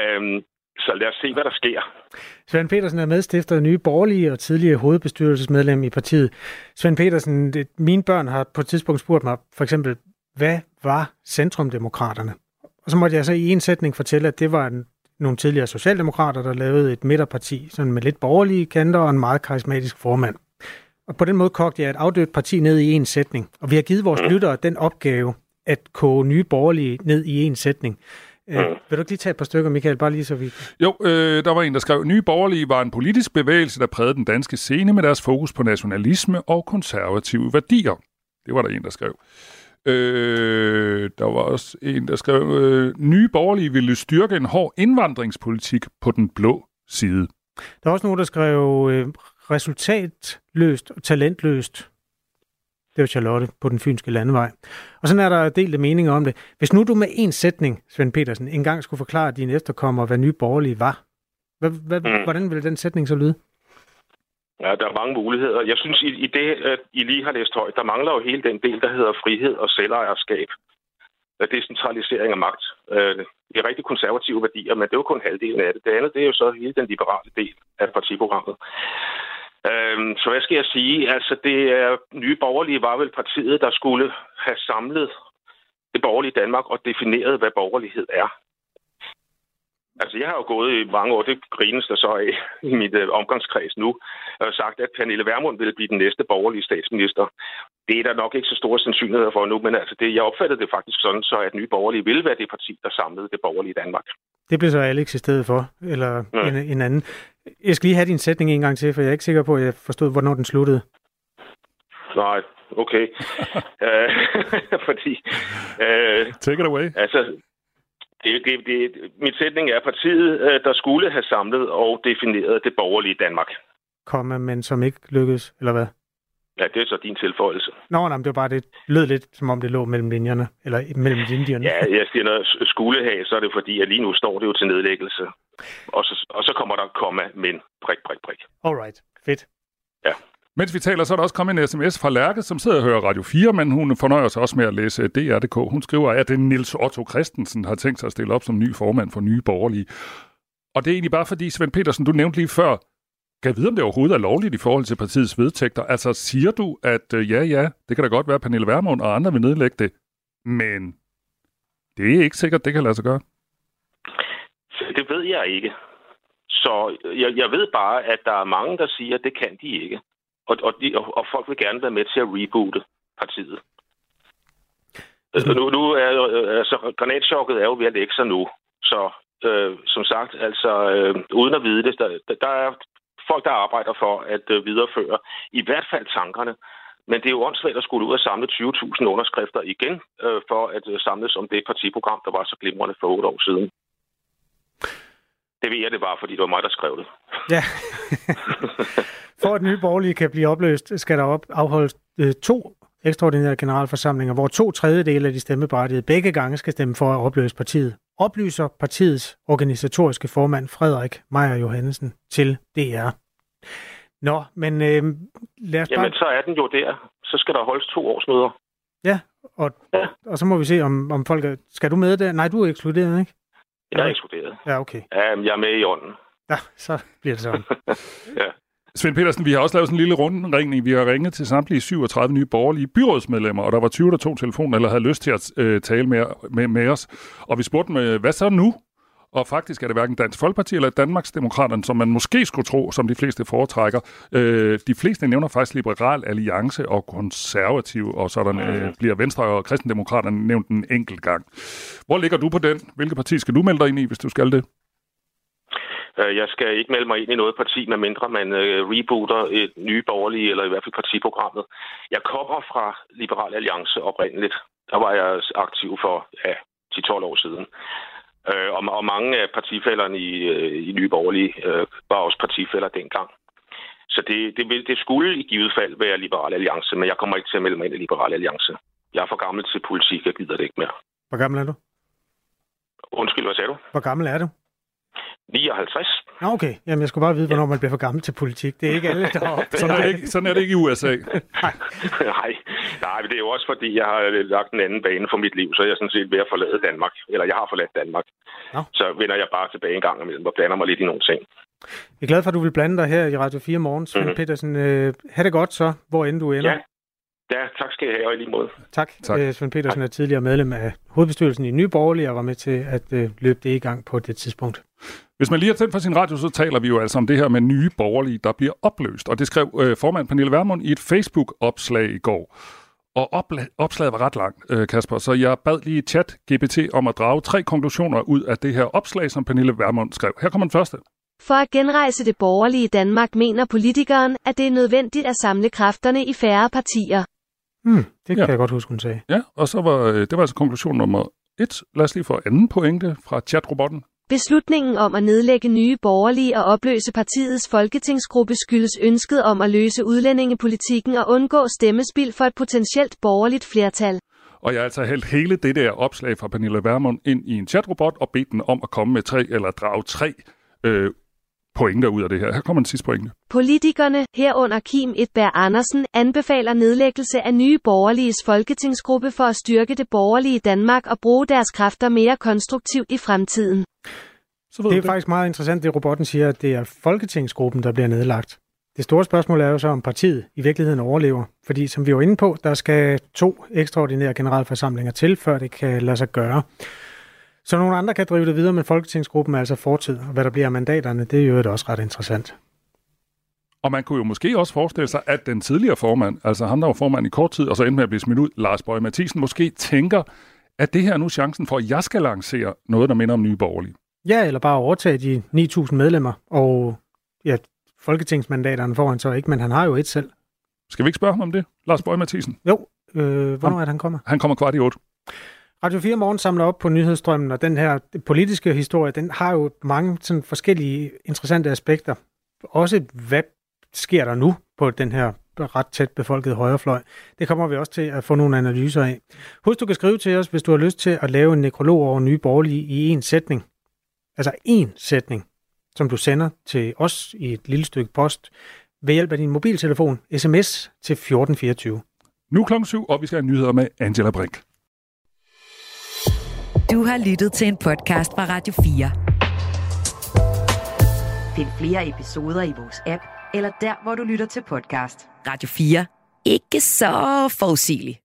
Øhm, så lad os se, hvad der sker. Svend Petersen er medstifter af Nye Borgerlige og tidligere hovedbestyrelsesmedlem i partiet. Svend Petersen, det, mine børn har på et tidspunkt spurgt mig, for eksempel, hvad var Centrumdemokraterne? Og så måtte jeg så i en sætning fortælle, at det var en, nogle tidligere socialdemokrater, der lavede et midterparti, sådan med lidt borgerlige kanter og en meget karismatisk formand. Og på den måde kogte jeg et afdødt parti ned i en sætning. Og vi har givet vores mm. lyttere den opgave at koge nye borgerlige ned i en sætning. Øh, mm. vil du ikke lige tage et par stykker, Michael, bare lige så vi... Jo, øh, der var en, der skrev, Nye Borgerlige var en politisk bevægelse, der prægede den danske scene med deres fokus på nationalisme og konservative værdier. Det var der en, der skrev. Øh, der var også en, der skrev, øh, Nye Borgerlige ville styrke en hård indvandringspolitik på den blå side. Der var også nogen, der skrev øh, resultatløst og talentløst det var Charlotte på den fynske landevej. Og sådan er der delte meninger om det. Hvis nu du med en sætning, Svend Petersen, engang skulle forklare dine efterkommere, hvad nye borgerlige var, hvad, mm. hvordan ville den sætning så lyde? Ja, der er mange muligheder. Jeg synes, i, i det, at I lige har læst højt, der mangler jo hele den del, der hedder frihed og selvejerskab. Decentralisering af magt. Øh, det er rigtig konservative værdier, men det er jo kun halvdelen af det. Det andet det er jo så hele den liberale del af partiprogrammet. Øhm, så hvad skal jeg sige? Altså, det er, nye borgerlige var vel partiet, der skulle have samlet det borgerlige Danmark og defineret, hvad borgerlighed er. Altså, jeg har jo gået i mange år, det grines der så af i mit øh, omgangskreds nu, og sagt, at Pernille Vermund vil blive den næste borgerlige statsminister. Det er der nok ikke så store sandsynligheder for nu, men altså, det, jeg opfattede det faktisk sådan, så at nye borgerlige ville være det parti, der samlede det borgerlige Danmark. Det blev så Alex i stedet for, eller ja. en, en anden. Jeg skal lige have din sætning en gang til, for jeg er ikke sikker på, at jeg forstod, hvornår den sluttede. Nej, okay. uh, fordi... Uh, Take it away. Altså, det, det, det, min sætning er partiet, der skulle have samlet og defineret det borgerlige Danmark. Komme, men som ikke lykkedes, eller hvad? Ja, det er så din tilføjelse. Nå, nej, det var bare, det lød lidt, som om det lå mellem linjerne, eller mellem linjerne. Ja, jeg siger, når skulle have, så er det fordi, at lige nu står det jo til nedlæggelse. Og så, og så kommer der komma, men prik, prik, prik. Alright, fedt. Ja. Mens vi taler, så er der også kommet en sms fra Lærke, som sidder og hører Radio 4, men hun fornøjer sig også med at læse DR.dk. Hun skriver, at det Nils Otto Christensen har tænkt sig at stille op som ny formand for Nye Borgerlige. Og det er egentlig bare fordi, Svend Petersen, du nævnte lige før, kan jeg vide, om det overhovedet er lovligt i forhold til partiets vedtægter? Altså, siger du, at øh, ja, ja, det kan da godt være, at Pernille Vermund og andre vil nedlægge det, men det er ikke sikkert, det kan lade sig gøre? Det ved jeg ikke. Så jeg, jeg ved bare, at der er mange, der siger, at det kan de ikke. Og, og, de, og, og folk vil gerne være med til at reboote partiet. Altså, nu, nu er øh, altså, granatchokket er jo ved at lægge sig nu. Så øh, som sagt, altså øh, uden at vide det, der, der er folk, der arbejder for at øh, videreføre i hvert fald tankerne. Men det er jo åndssvagt at skulle ud og samle 20.000 underskrifter igen, øh, for at øh, samles om det partiprogram, der var så glimrende for otte år siden. Det ved jeg det bare, fordi det var mig, der skrev det. Ja. for at nye borgerlige kan blive opløst, skal der op afholdes øh, to ekstraordinære generalforsamlinger, hvor to tredjedele af de stemmeberettigede begge gange skal stemme for at opløse partiet. Oplyser partiets organisatoriske formand Frederik Meier Johannesen til DR. Nå, men øh, lad os bare... Jamen, så er den jo der. Så skal der holdes to års møder. Ja, og, ja. og så må vi se, om, om folk er... Skal du med der? Nej, du er ekskluderet, ikke? Jeg er ekskluderet. Ja, okay. Ja, jeg er med i ånden. Ja, så bliver det sådan. ja. Svend Petersen, vi har også lavet sådan en lille rundringning. Vi har ringet til samtlige 37 nye borgerlige byrådsmedlemmer, og der var 20, der tog telefonen eller havde lyst til at øh, tale med, med, med os. Og vi spurgte dem, øh, hvad så nu? Og faktisk er det hverken Dansk Folkeparti eller Danmarks Demokraterne, som man måske skulle tro, som de fleste foretrækker. Øh, de fleste nævner faktisk Liberal Alliance og Konservativ, og sådan øh, bliver Venstre og Kristendemokraterne nævnt en enkelt gang. Hvor ligger du på den? Hvilket parti skal du melde dig ind i, hvis du skal det? Øh, jeg skal ikke melde mig ind i noget parti, medmindre man øh, rebooter et nye borgerlige, eller i hvert fald partiprogrammet. Jeg kommer fra Liberal Alliance oprindeligt. Der var jeg aktiv for ja, 10-12 år siden. Øh, og, og mange af partifælderne i, øh, i Nye Borgerlige øh, var også partifælder dengang. Så det, det, vil, det skulle i givet fald være Liberal Alliance, men jeg kommer ikke til at melde mig ind i Liberal Alliance. Jeg er for gammel til politik, jeg gider det ikke mere. Hvor gammel er du? Undskyld, hvad sagde du? Hvor gammel er du? 59. Nå, okay. Jamen, jeg skulle bare vide, hvornår man bliver for gammel til politik. Det er ikke alle, der har sådan, er det ikke, sådan er det ikke i USA. nej. nej. Nej, men det er jo også fordi, jeg har lagt en anden bane for mit liv, så jeg er sådan set ved at forlade Danmark. Eller jeg har forladt Danmark. Nå. Så vender jeg bare tilbage en gang imellem og blander mig lidt i nogle ting. Jeg er glad for, at du vil blande dig her i Radio 4 morgen, Svend mm-hmm. Petersen. Øh, ha' det godt så, hvor end du ender. Ja. Ja, tak skal jeg have, og i lige måde. Tak. tak. Øh, Svend Petersen tak. er tidligere medlem af hovedbestyrelsen i Nye Borgerlige og var med til at øh, løbe det i gang på det tidspunkt. Hvis man lige har tændt for sin radio, så taler vi jo altså om det her med nye borgerlige, der bliver opløst. Og det skrev øh, formand Pernille Vermund i et Facebook-opslag i går. Og opla- opslaget var ret langt, øh, Kasper, så jeg bad lige chat GPT om at drage tre konklusioner ud af det her opslag, som Pernille Vermund skrev. Her kommer den første. For at genrejse det borgerlige Danmark mener politikeren, at det er nødvendigt at samle kræfterne i færre partier. Hmm, det kan ja. jeg godt huske, hun sagde. Ja, og så var øh, det var altså konklusion nummer et. Lad os lige få anden pointe fra chatrobotten. Beslutningen om at nedlægge nye borgerlige og opløse partiets folketingsgruppe skyldes ønsket om at løse udlændingepolitikken og undgå stemmespil for et potentielt borgerligt flertal. Og jeg har altså hældt hele det der opslag fra Pernille Vermund ind i en chatrobot og bedt den om at komme med tre eller drage tre øh, pointer ud af det her. Her kommer den sidste pointe. Politikerne, herunder Kim Edberg Andersen, anbefaler nedlæggelse af nye borgerliges folketingsgruppe for at styrke det borgerlige Danmark og bruge deres kræfter mere konstruktivt i fremtiden. Så det er det. faktisk meget interessant, det robotten siger, at det er folketingsgruppen, der bliver nedlagt. Det store spørgsmål er jo så, om partiet i virkeligheden overlever. Fordi som vi var inde på, der skal to ekstraordinære generalforsamlinger til, før det kan lade sig gøre. Så nogle andre kan drive det videre, men Folketingsgruppen er altså fortid, og hvad der bliver af mandaterne, det er jo også ret interessant. Og man kunne jo måske også forestille sig, at den tidligere formand, altså ham, der var formand i kort tid, og så endte med at blive smidt ud, Lars Bøge Mathisen, måske tænker, at det her er nu chancen for, at jeg skal lancere noget, der minder om nye borgerlige. Ja, eller bare overtage de 9.000 medlemmer, og ja, folketingsmandaterne får han så ikke, men han har jo et selv. Skal vi ikke spørge ham om det, Lars Bøge Mathisen? Jo, øh, hvornår er det, han kommer? Han kommer kvart i otte. Radio 4 Morgen samler op på nyhedsstrømmen, og den her politiske historie, den har jo mange sådan forskellige interessante aspekter. Også hvad sker der nu på den her ret tæt befolket højrefløj. Det kommer vi også til at få nogle analyser af. Husk, du kan skrive til os, hvis du har lyst til at lave en nekrolog over nye borgerlige i en sætning. Altså en sætning, som du sender til os i et lille stykke post ved hjælp af din mobiltelefon, sms til 1424. Nu klokken syv, og vi skal have nyheder med Angela Brink. Du har lyttet til en podcast fra Radio 4. Find flere episoder i vores app, eller der, hvor du lytter til podcast. Radio 4. Ikke så forudsigeligt.